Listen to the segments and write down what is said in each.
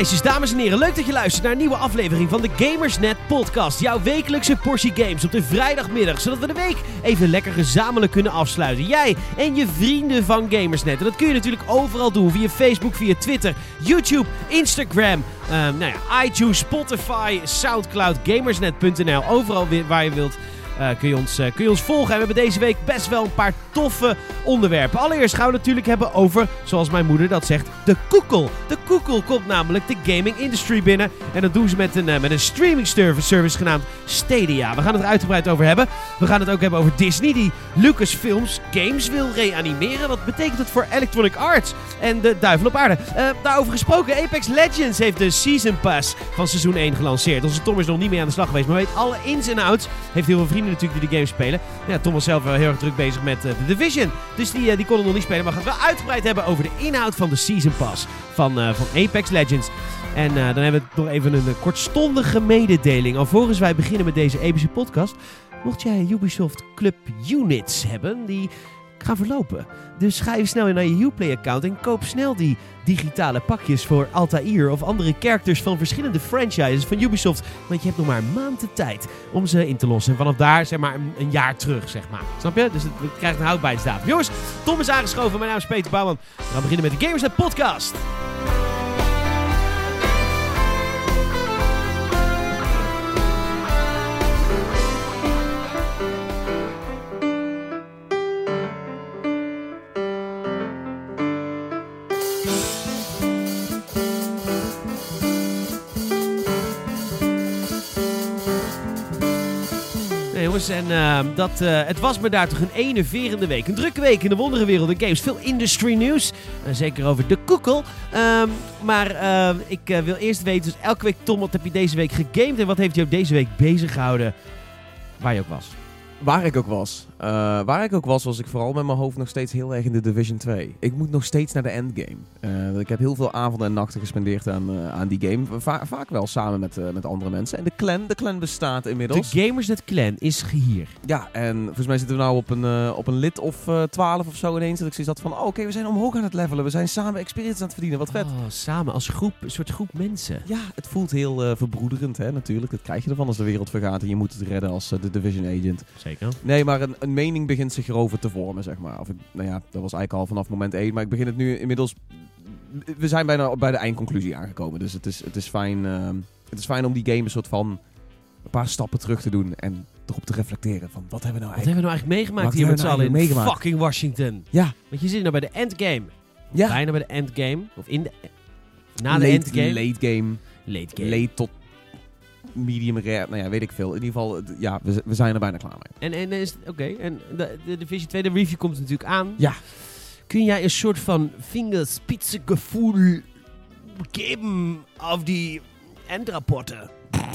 Meisjes, dames en heren, leuk dat je luistert naar een nieuwe aflevering van de Gamersnet Podcast. Jouw wekelijkse portie games op de vrijdagmiddag, zodat we de week even lekker gezamenlijk kunnen afsluiten. Jij en je vrienden van Gamersnet. En dat kun je natuurlijk overal doen, via Facebook, via Twitter, YouTube, Instagram, ehm, nou ja, iTunes, Spotify, Soundcloud, Gamersnet.nl. Overal waar je wilt. eh, kun, je ons, eh, kun je ons volgen. En we hebben deze week best wel een paar toffe onderwerpen. Allereerst gaan we natuurlijk hebben over, zoals mijn moeder dat zegt, de koekel. De koekel komt namelijk de gaming industry binnen. En dat doen ze met een, eh, met een streaming service, service genaamd Stadia. We gaan het er uitgebreid over hebben. We gaan het ook hebben over Disney die Lucasfilms games wil reanimeren. Wat betekent het voor Electronic Arts en de duivel op aarde? Eh, daarover gesproken, Apex Legends heeft de Season Pass van seizoen 1 gelanceerd. Onze Tom is nog niet mee aan de slag geweest, maar weet alle ins en outs. Heeft heel veel vrienden natuurlijk die de game spelen. Ja, Tom was zelf wel heel erg druk bezig met eh, de Division. Dus die, eh, die kon het nog niet spelen. Maar gaan het wel uitgebreid hebben over de inhoud van de Season Pass van, eh, van Apex Legends. En eh, dan hebben we nog even een kortstondige mededeling. Alvorens wij beginnen met deze epische podcast. Mocht jij Ubisoft Club Units hebben, die gaan verlopen. Dus ga even snel naar je Uplay-account en koop snel die digitale pakjes voor Altair of andere characters van verschillende franchises van Ubisoft. Want je hebt nog maar een maand de tijd om ze in te lossen. En vanaf daar, zeg maar, een, jaar terug, zeg maar. Snap je? Dus het, krijgt een houdbaarheidsdatum. Jongens, Tom is aangeschoven. Mijn naam is Peter Bouwman. We gaan beginnen met de Gamersnet Podcast. En ehm, dat, eh, het was me daar toch een enerverende week. Een drukke week in de wonderenwereld en games. Veel industry nieuws. Eh, zeker over de koekel. Ehm, maar ehm, ik eh, wil eerst weten, dus elke week Tom, wat heb je deze week gegamed? En wat heeft jou deze week bezig gehouden? Waar je ook was. Waar ik ook was. Eh, waar ik ook was, was ik vooral met mijn hoofd nog steeds heel erg in de Division 2. Ik moet nog steeds naar de endgame. Eh, ik heb heel veel avonden en nachten gespendeerd aan, eh, aan die game. Va- vaak wel samen met, met andere mensen. En de clan, de clan bestaat De inmiddels. Gamersnet Clan is hier. Ja, en volgens mij zitten we nou op een, op een lid of 12 of zo ineens. Dat ik zoiets had van, oh, oké, we zijn omhoog aan het levelen. We zijn samen experience aan het verdienen. Wat vet. Oh, samen als groep, een soort groep mensen. Ja, het voelt heel verbroederend, hè, natuurlijk. Dat krijg je ervan als de wereld vergaat en je moet het redden als de Division Agent. Zeker. Nee, maar een, een mening begint zich erover te vormen, zeg maar. Of ik, nou ja, dat was eigenlijk al vanaf moment 1. Maar ik begin het nu inmiddels... We zijn bijna bij de eindconclusie aangekomen. Dus het is, het is, fijn, ehm, het is fijn om die game een soort van... Een paar stappen terug te doen en erop te reflecteren van... Wat hebben we nou Wat eigenlijk... hebben we nou eigenlijk meegemaakt Wat hier met z'n hebben allen in nou fucking Washington? Ja, Want je zit nou bij de endgame. ja. Bijna bij de endgame. Of in de... Na de late, endgame. Late game. Late game. Late tot medium rare. Nou ja, weet ik veel. In ieder geval, ja, we, we zijn er bijna klaar mee. En, en is oké. En de, de Division 2, de review komt natuurlijk aan. Ja. Kun jij een soort van vingerspitzengevoel geven auf die endrapporten?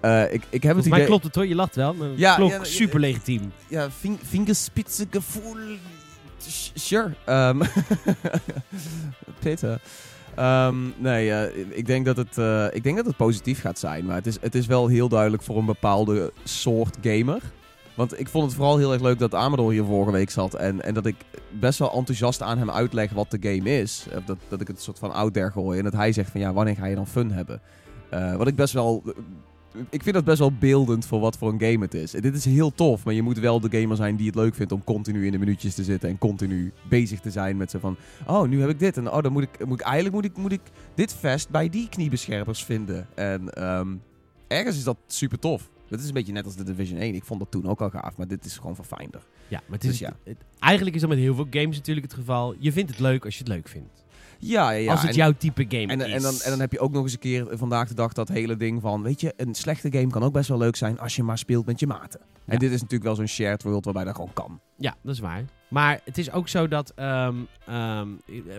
Eh, ik, ik heb het idee... klopt het hoor, je lacht wel. Maar Ja, het klonk ja, ja, super legitiem. Ja, ving, vingerspitzengevoel. Sh- Sure. Ehm Peter. Ehm, nee, eh, ik, denk dat het, eh, ik denk dat het positief gaat zijn. Maar het is, het is wel heel duidelijk voor een bepaalde soort gamer. Want ik vond het vooral heel erg leuk dat Amador hier vorige week zat. En, en dat ik best wel enthousiast aan hem uitleg wat de game is. Dat, dat ik het soort van out there gooi. En dat hij zegt van ja, wanneer ga je dan fun hebben? Eh, wat ik best wel... Ik vind dat best wel beeldend voor wat voor een game het is. Dit is heel tof, maar je moet wel de gamer zijn die het leuk vindt om continu in de minuutjes te zitten en continu bezig te zijn met zo van, oh, nu heb ik dit en oh, dan moet ik, moet ik eigenlijk moet ik, moet ik dit vest bij die kniebeschermers vinden. En ehm, ergens is dat super tof. Dat is een beetje net als de Division 1. Ik vond dat toen ook al gaaf, maar dit is gewoon verfijnder. Ja, maar het is, Dus ja. het- eigenlijk is dat met heel veel games natuurlijk het geval. Je vindt het leuk als je het leuk vindt. Ja, ja, ja. als het en- jouw type game En, is. en, dan, en dan heb je ook nog eens een keer vandaag de dag dat hele ding van... Weet je, een slechte game kan ook best wel leuk zijn als je maar speelt met je maten. Ja. En dit is natuurlijk wel zo'n shared world waarbij dat gewoon kan. Ja, dat is waar. Maar het is ook zo dat ehm, ehm,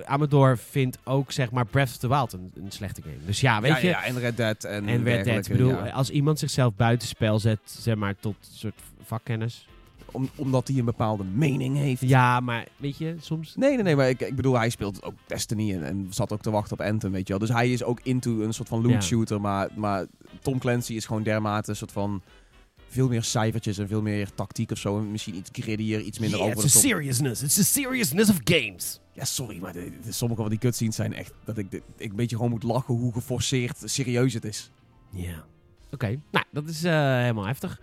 Amador vindt ook zeg maar Breath of the Wild een, een slechte game. Dus ja, weet ja, je. ja, en Red Dead en, en Red Dead. Ik bedoel, ja. als iemand zichzelf buitenspel zet, zeg maar tot een soort vakkennis. Om, omdat hij een bepaalde mening heeft. Ja, maar weet je, soms. Nee, nee, nee, maar ik, ik bedoel, hij speelt ook Destiny en, en zat ook te wachten op Anthem, weet je wel. Dus hij is ook into een soort van loot Ja. shooter, maar, maar Tom Clancy is gewoon dermate een soort van veel meer cijfertjes en veel meer tactiek of zo. En misschien iets grittier, iets minder Yeah, over it's de top. seriousness. It's the seriousness of games. Ja, sorry, maar de, de- sommige van die cutscenes zijn echt dat ik, de- ik een beetje gewoon moet lachen hoe geforceerd serieus het is. Ja. Oké, nou, dat is eh, helemaal heftig.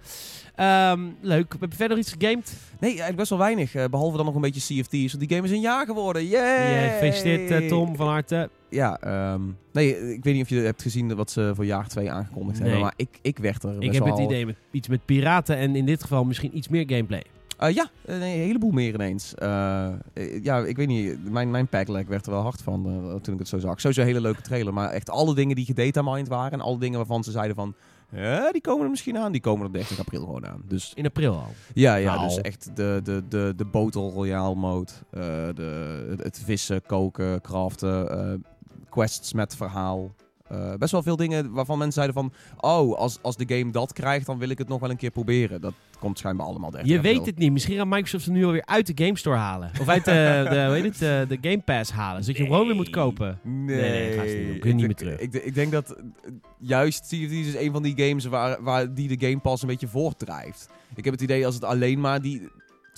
Ehm, leuk. Heb je verder iets gegamed? Nee, eigenlijk best wel weinig. eh, behalve dan nog een beetje CFT's. Want die game is een jaar geworden. Yay! Yeah, gefeliciteerd eh, Tom, van harte. Ja, ehm, nee, ik weet niet of je hebt gezien wat ze voor jaar 2 aangekondigd hebben. Nee. Maar ik, ik werd er Ik heb wel... het idee met iets met piraten en in dit geval misschien iets meer gameplay. Ja, een heleboel meer ineens. Ja, ik weet niet. Mijn, mijn packlag werd er wel hard van toen ik het zo zag. Sowieso een hele leuke trailer. Maar echt alle dingen die gedatamined waren. En alle dingen waarvan ze zeiden van... "Eh, die komen er misschien aan. Die komen er op 30 april gewoon aan. Dus In april al. ja, ja Nou. dus echt de, de, de, de Royale mode. eh, de, het, het vissen, koken, craften. eh, quests met verhaal. Eh, best wel veel dingen waarvan mensen zeiden van... Oh, als, als de game dat krijgt, dan wil ik het nog wel een keer proberen. Dat komt schijnbaar allemaal 30 Je weet het niet. Misschien gaat Microsoft ze nu alweer uit de Game Store halen. Of uit de, de, hoe heet het, eh, de Game Pass halen. Zodat je hem gewoon weer moet kopen. Nee, Nee, niet doen. Kun je niet meer terug. Ik, ik denk dat eh, juist CFD is een van die games waar, waar die de Game Pass een beetje voortdrijft. Ik heb het idee als het alleen maar die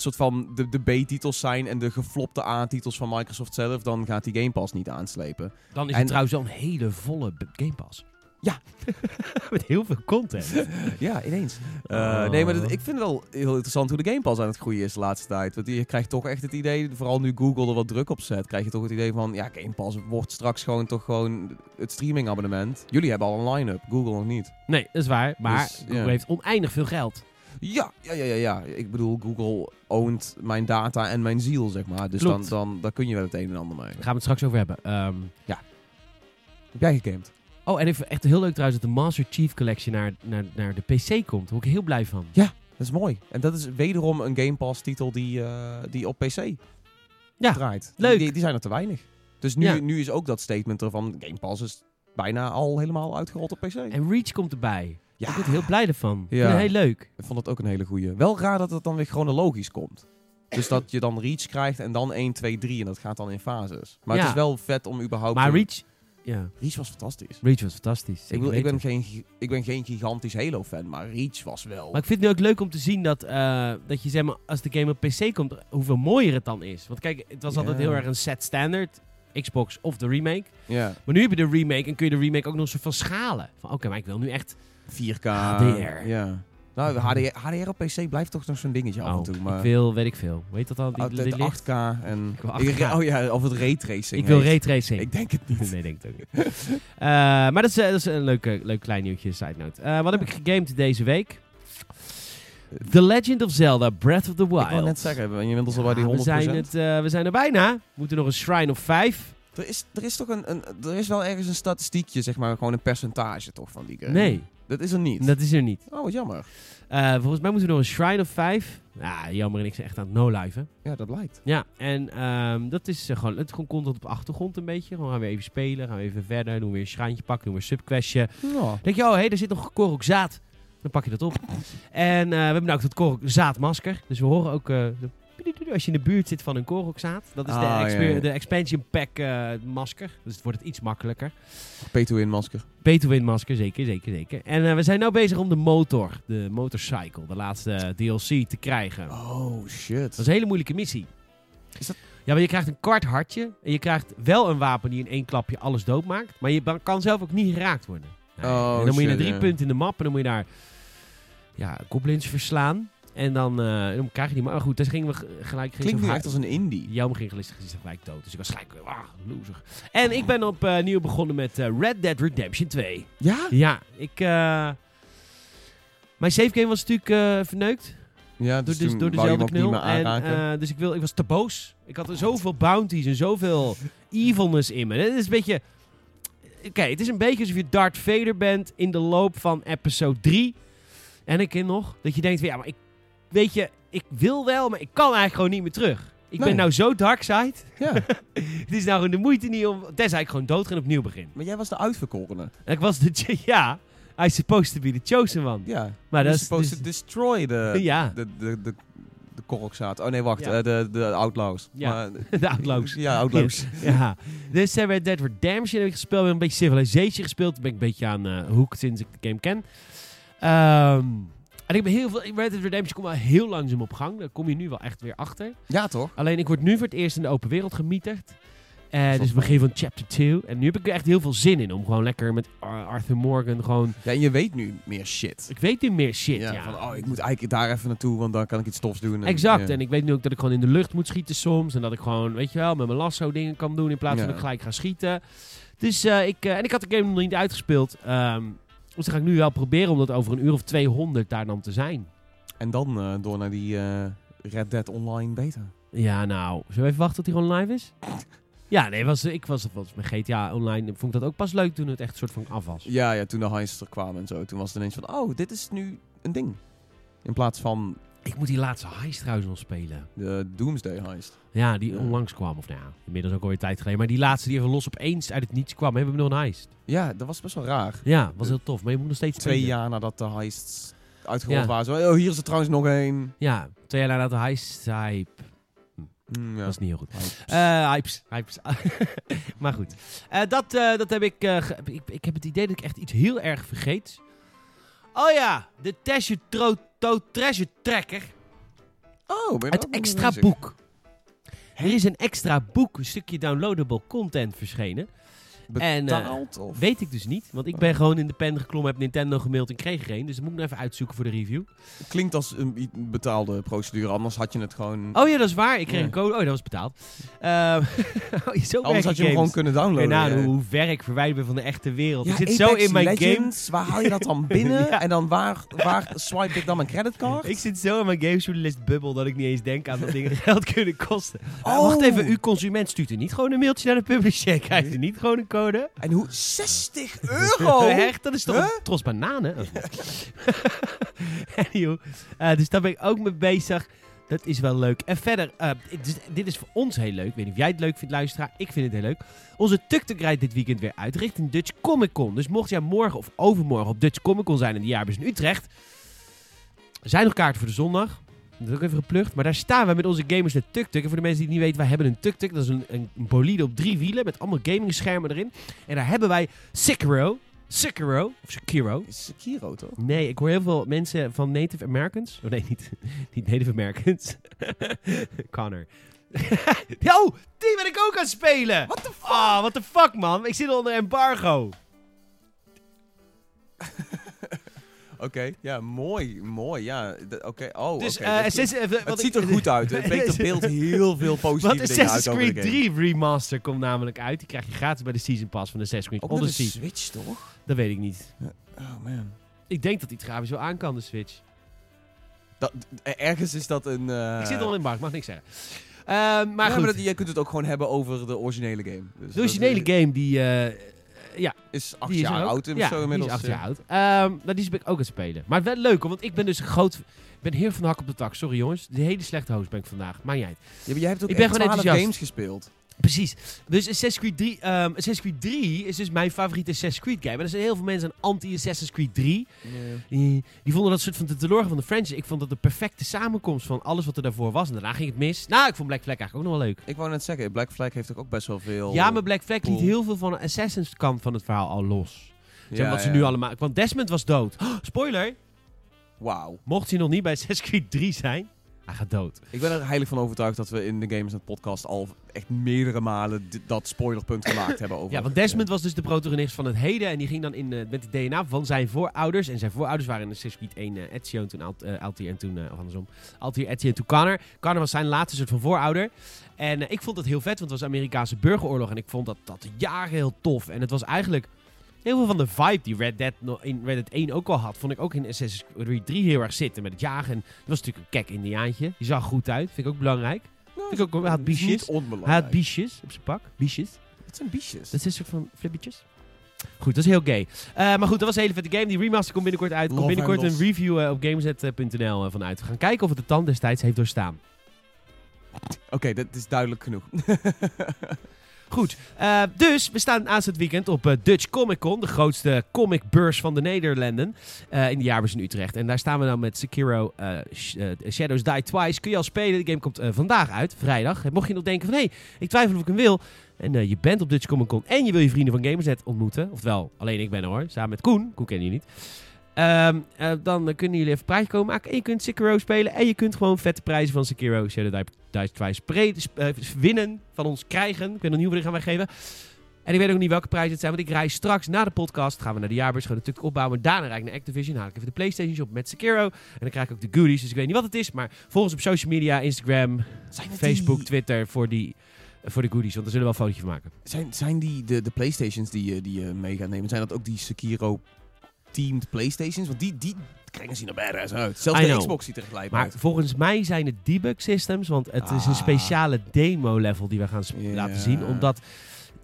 soort van de, de B-titels zijn en de geflopte A-titels van Microsoft zelf, dan gaat die Game Pass niet aanslepen. Dan is En- het trouwens wel een hele volle Game Pass. Ja. Met heel veel content. Ja, ineens. Eh, Oh. Nee, maar dat- ik vind het wel heel interessant hoe de Game Pass aan het groeien is de laatste tijd. Want je krijgt toch echt het idee, vooral nu Google er wat druk op zet, krijg je toch het idee van, ja, Game Pass wordt straks gewoon toch gewoon het streaming abonnement. Jullie hebben al een line-up, Google nog niet. Nee, dat is waar. Maar Dus, Google heeft oneindig veel geld. Ja, ja, ja, ja, ja. Ik bedoel, Google oont mijn data en mijn ziel, zeg maar. Dus dan, dan, daar kun je wel het een en ander mee. Daar gaan we het straks over hebben. Ehm, Heb jij gegamed? oh, en even echt heel leuk trouwens dat de Master Chief Collection naar, naar, naar de PC komt. Daar word ik heel blij van. Dat is mooi. En dat is wederom een Game Pass titel die, eh, die op PC Ja, draait. leuk. Die, die zijn er te weinig. Dus nu, Ja. nu is ook dat statement ervan, Game Pass is bijna al helemaal uitgerold op PC. En Reach komt erbij. Ja. Ik word er heel blij ervan. Ja. het heel leuk. Ik vond dat ook een hele goeie. Wel raar dat het dan weer chronologisch komt. Dus dat je dan Reach krijgt en dan 1, 2, 3 en dat gaat dan in fases. Maar Ja. het is wel vet om überhaupt... Maar Reach... Ja, Reach was fantastisch. Reach was fantastisch. Ik, bedoel, ik, ben geen, ik ben geen gigantisch Halo-fan, maar Reach was wel... Maar ik vind het nu ook leuk om te zien dat, eh, dat je zeg maar, als de game op PC komt, hoeveel mooier het dan is. Want kijk, het was altijd heel erg een set standard. Xbox of de remake. Ja, Maar nu heb je de remake en kun je de remake ook nog zo van schalen. Van oké, maar ik wil nu echt... 4K. HDR. Ja. Nou, HDR, HDR op PC blijft toch nog zo'n dingetje af en Oh, toe. Maar ik wil, weet ik veel. Weet dat al? Die, Oh, de, die de licht? 8K en... Ik wil Ik- 8K. oh ja, of het raytracing Ik wil raytracing. Ik denk het niet. nee, denk het ook niet. Eh, maar dat is, eh, dat is een leuk, eh, leuk klein nieuwtje, side note. Eh, wat heb ik gegamed deze week? The Legend of Zelda Breath of the Wild. Ik wou net zeggen, je inmiddels al bij die Ja, 100%. we, zijn het, eh, we zijn er bijna. We moeten nog een Shrine of 5. Er, is, er is toch een, een... Er is wel ergens een statistiekje, zeg maar, gewoon een percentage toch van die game. Nee, Dat is er niet. dat is er niet. Oh, wat jammer. Eh, volgens mij moeten we nog een Shrine of 5. Ja, jammer en ik ben echt aan het no-liven. Ja, dat lijkt. Ja, en ehm, dat is eh, gewoon, het is gewoon content op achtergrond een beetje. Gewoon gaan we even spelen, gaan we even verder, doen we weer een schrijntje pakken, doen we een subquestje. Ja. denk je, oh hé, daar zit nog korok zaad. Dan pak je dat op. En eh, we hebben nou ook dat korok zaadmasker. Dus we horen ook, de als je in de buurt zit van een korokzaad. Dat is de, Ah, exper- ja, ja. de expansion pack eh, masker. Dus het wordt het iets makkelijker. Pay-to-win masker. Pay-to-win masker, zeker, zeker, zeker. En eh, we zijn nu bezig om de motor, de motorcycle, de laatste DLC te krijgen. Oh, shit. Dat is een hele moeilijke missie. Is dat- Ja, maar je krijgt een kwart hartje. En je krijgt wel een wapen die in één klapje alles doodmaakt. Maar je kan zelf ook niet geraakt worden. Oh, en dan moet je naar drie punten in de map. En dan moet je daar ja, goblins verslaan. En dan, eh, dan krijg je die. Maar goed, dus gingen we gelijk... ging Klinkt nu echt als een indie. Jouw ging gelijk gelijk dood. Dus ik was gelijk... Ah, loser. En ik ben opnieuw begonnen met eh, Red Dead Redemption 2. Ja? Ja, ik... eh, mijn save game was natuurlijk eh, verneukt. Ja, Door, dus dus, door wou je dezelfde knul. En, eh, dus ik, wil, ik was te boos. Ik had er zoveel bounties en zoveel evilness in me. Het is een beetje... Oké, het is een beetje alsof je Darth Vader bent in de loop van episode 3. En een keer nog. Dat je denkt, van, ja, maar ik... Weet je, ik wil wel, maar ik kan eigenlijk gewoon niet meer terug. Ik Nee. ben nou zo darkside. ja. Het is nou gewoon de moeite niet om... Tenzij ik gewoon dood en opnieuw begin. Maar jij was de uitverkorene. En ik was de... Ja, I supposed to be the chosen one. Ja. Maar dat is... supposed dus- to destroy the, ja, de, de, de, de korkzaad. Oh nee, wacht. Ja. eh, de, de outlaws. Ja. Maar- de outlaws. Ja, outlaws. Ja, dus uh, Red Dead Redemption heb ik gespeeld. We hebben een beetje Civilization gespeeld. Ben ik een beetje aan eh hoek sinds ik de game ken. Ehm, En ik ben heel veel... Red Dead Redemption komt wel heel langzaam op gang. Daar kom je nu wel echt weer achter. Ja, toch? Alleen ik word nu voor het eerst in de open wereld gemieterd. Eh dus begin van chapter 2. En nu heb ik er echt heel veel zin in om gewoon lekker met Ar- Arthur Morgan gewoon... Ja, en je weet nu meer shit. Ik weet nu meer shit, ja. ja, Van, oh, ik moet eigenlijk daar even naartoe, want dan kan ik iets tofs doen. En, Exact. ja. En ik weet nu ook dat ik gewoon in de lucht moet schieten soms. En dat ik gewoon, weet je wel, met mijn lasso dingen kan doen in plaats van dat ik gelijk ga schieten. Dus eh, ik, eh, en ik had de game nog niet uitgespeeld. Ehm, dus dan ga ik nu wel proberen om dat over een uur of 200 daar dan te zijn. En dan eh, door naar die eh, Red Dead Online beta. Ja, nou, zullen we even wachten tot hij gewoon live is? Ja, nee, was, ik was, was met GTA Online, vond ik dat ook pas leuk toen het echt een soort van af was. Ja, ja, toen de heists er kwamen en zo. Toen was het ineens van, oh, dit is nu een ding. In plaats van Ik moet die laatste heist trouwens nog spelen. de Doomsday heist. Ja, die Ja. onlangs kwam. Of nou ja, inmiddels ook alweer tijd geleden. Maar die laatste die even los opeens uit het niets kwam. Hebben we nog een heist. Ja, dat was best wel raar. Ja, was heel tof. Maar je moet nog steeds Twee spelen. jaar nadat de heists uitgerold Ja. waren. Zo, oh, hier is er trouwens nog één. Ja, twee jaar nadat de heist hype. Mm, ja. Dat is niet heel goed. Hypes. Eh hypes, hypes. maar goed. Eh, dat, eh, dat heb ik, ik... Ik heb het idee dat ik echt iets heel erg vergeet. Oh ja, de Treasure, Tro To Treasure Tracker. oh, ben Het extra boek. Er is een extra boek, een stukje downloadable content verschenen. En, eh, Betaald? of? Weet ik dus niet, want ik ben gewoon in de pen geklommen, heb Nintendo gemaild en kreeg er een. Dus dat moet ik nog even uitzoeken voor de review. Klinkt als een betaalde procedure, anders had je het gewoon... Oh ja, dat is waar. Ik kreeg Ja. een code. Oh, dat was betaald. Ehm oh, zo anders had je hem gewoon kunnen downloaden. nou, hoe ver ik verwijderd ben van de echte wereld. Ja, ik zit Apex zo in mijn game. Legends, Waar haal je dat dan binnen? Ja. En dan waar, waar swipe ik dan mijn creditcard? Ik zit zo in mijn gamejournalist bubbel dat ik niet eens denk aan dat dingen geld kunnen kosten. Oh. wacht even, uw consument stuurt er niet gewoon een mailtje naar de publisher. Krijgt er niet gewoon een code? En hoe? 60 euro? Echt? Dat is toch Huh? een tros bananen? Eh, dus daar ben ik ook mee bezig. Dat is wel leuk. En verder, eh, dit, dit is voor ons heel leuk. Ik weet niet of jij het leuk vindt, luisteraar. Ik vind het heel leuk. Onze tuk-tuk rijdt dit weekend weer uit richting Dutch Comic Con. Dus mocht jij morgen of overmorgen op Dutch Comic Con zijn in de jaarbus in Utrecht... Er zijn nog kaarten voor de zondag. Dat is ook even geplucht. Maar daar staan we met onze gamers de tuk-tuk. En voor de mensen die het niet weten, wij hebben een tuk-tuk. Dat is een, een, bolide op drie wielen met allemaal gamingschermen erin. En daar hebben wij Sekiro. Sekiro. Of Sekiro. Is Sekiro toch? Nee, ik hoor heel veel mensen van Native Americans. Oh nee, niet, niet Native Americans. Connor. Yo, die ben ik ook aan het spelen. What the fuck? Ah, what the fuck, man. Ik zit onder embargo. Oké, ja, mooi, mooi, ja. Oké, oh, Dus eh, Assassin- eh, wat het ik- ziet er goed uit. Het brengt op beeld heel veel Want positieve dingen uit Assassin's Creed de game. 3 Remaster komt namelijk uit. Die krijg je gratis bij de Season Pass van de Assassin's Creed Ook met de Odyssey. Switch, toch? Dat weet ik niet. Oh, man. Ik denk dat die grafisch wel aan kan, de Switch. Dat, ergens is dat een... eh, ik zit al in de markt, mag niks zeggen. Ehm, maar ja, goed, maar dat, je kunt het ook gewoon hebben over de originele game. Dus de originele dat, game die... eh, ja, is acht Die is jaar ook. oud ja, zo inmiddels. Die is acht ja. jaar oud. Ehm nou, die ben ik ook aan het spelen. Maar wel leuk, want ik ben dus een groot... Ik ben heer van de hak op de tak. Sorry jongens. De hele slechte host ben ik vandaag. Ja, maar jij hebt ook Ik ben echt gewoon 12 enthousiast. games gespeeld. Precies. Dus Assassin's Creed 3, ehm, Assassin's Creed 3 is dus mijn favoriete Assassin's Creed game. En er zijn heel veel mensen anti-Assassin's Creed 3. Die, die vonden dat soort van de teloorgang van de franchise. Ik vond dat de perfecte samenkomst van alles wat er daarvoor was. En daarna ging het mis. Nou, ik vond Black Flag eigenlijk ook nog wel leuk. Ik wou net zeggen, Black Flag heeft ook best wel veel... Ja, maar Black Flag liet heel veel van de Assassin's kant van het verhaal al los. Zeg, Ja, wat ze ja. nu allemaal... Want Desmond was dood. Oh, spoiler! Wauw. Mocht hij nog niet bij Assassin's Creed 3 zijn, hij gaat dood. Ik ben er heilig van overtuigd dat we in de Games Net podcast al echt meerdere malen dat spoilerpunt gemaakt hebben over... Ja, want Desmond was dus de protagonist van het heden. En die ging dan in, eh, met het DNA van zijn voorouders. En zijn voorouders waren in Assassin's Creed 1 eh, Ezio en toen Alt, eh, Altair en toen, eh, of andersom, Altair, Ezio en toen Connor. Connor was zijn laatste soort van voorouder. En ik vond dat heel vet, want het was Amerikaanse burgeroorlog. En ik vond dat, dat jaren heel tof. En het was eigenlijk heel veel van de vibe die Red Dead in Red Dead 1 ook al had. Vond ik ook in Assassin's Creed 3 heel erg zitten met het jagen. En dat was natuurlijk een kek indiaantje. Die zag goed uit, vind ik ook belangrijk. Nou, Vind ik ook, hij had biesjes. Hij had biesjes op zijn pak. Biesjes. Het zijn biesjes. Dat is een soort van flippetjes. Goed, dat is heel gay. Eh, maar goed, dat was een hele vette game. Die remaster komt binnenkort uit. Komt Love binnenkort een review eh, op gameset.nl uh, vanuit. We gaan kijken of het de tand destijds heeft doorstaan. Oké, dat is duidelijk genoeg. Goed, eh, dus we staan aanstaand weekend op eh, Dutch Comic Con, de grootste comicbeurs van de Nederlanden, eh, in de jaarbeurs in Utrecht. En daar staan we dan met Sekiro Sh- Shadows Die Twice. Kun je al spelen, de game komt vandaag uit, vrijdag. Mocht je nog denken van, hé, hey, ik twijfel of ik hem wil. En je bent op Dutch Comic Con en je wil je vrienden van Gamersnet ontmoeten. Oftewel, alleen ik ben hoor, samen met Koen. Koen ken je niet. Ehm, eh, dan kunnen jullie even een praatje komen maken. En je kunt Sekiro spelen. En je kunt gewoon vette prijzen van Sekiro Shadow Die- Dice Twice eh, winnen. Van ons krijgen. Ik weet nog niet hoe we gaan weggeven. En ik weet ook niet welke prijzen het zijn. Want ik rij straks na de podcast. Gaan we naar de jaarbeurs. Gaan we natuurlijk opbouwen. Daarna rijd ik naar Activision. Haal ik even de PlayStation Shop met Sekiro. En dan krijg ik ook de goodies. Dus ik weet niet wat het is. Maar volg ons op social media. Instagram, Facebook, die- Twitter. Voor, die, voor de goodies. Want daar zullen we wel een fotootje van maken. Zijn, zijn die de, de Playstations die je, die je mee gaat nemen, zijn dat ook die Sekiro-teamed Playstations? Want die, die kringen zien er badass uit. Zelfs I de know. Xbox ziet er gelijk Maar uit. volgens mij zijn het debug systems, want het is een Ah. speciale demo level die we gaan laten zien. Omdat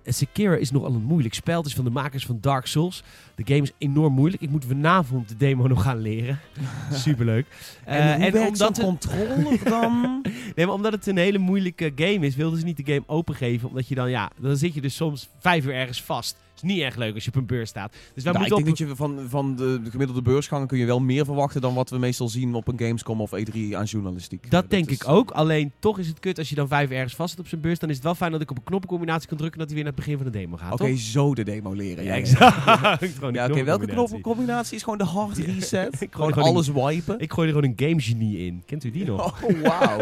Sekiro is nogal een moeilijk spel. Het is van de makers van Dark Souls. De game is enorm moeilijk. Ik moet vanavond de demo nog gaan leren. Superleuk. En, Eh, en omdat, het, controller dan? nee, maar omdat het een hele moeilijke game is, wilden ze niet de game opengeven. Omdat je dan, ja, dan zit je dus soms vijf uur ergens vast. Is niet erg leuk als je op een beurs staat. Dus wij Nou, ik moeten denk op... dat je van, van de, de gemiddelde beursgangen kun je wel meer verwachten dan wat we meestal zien op een Gamescom of E3 aan journalistiek. Dat Eh, denk is- ik ook. Alleen toch is het kut als je dan vijf ergens vast zit op zijn beurs. Dan is het wel fijn dat ik op een knoppencombinatie kan drukken. Dat hij weer naar het begin van de demo gaat. Oké, zo de demo leren. Ja, exact. Ja, oké, welke knoppencombinatie. is gewoon de hard reset? Ik gewoon alles wipen? Ik gooi er gewoon een game genie in. Kent u die nog? Oh, wauw.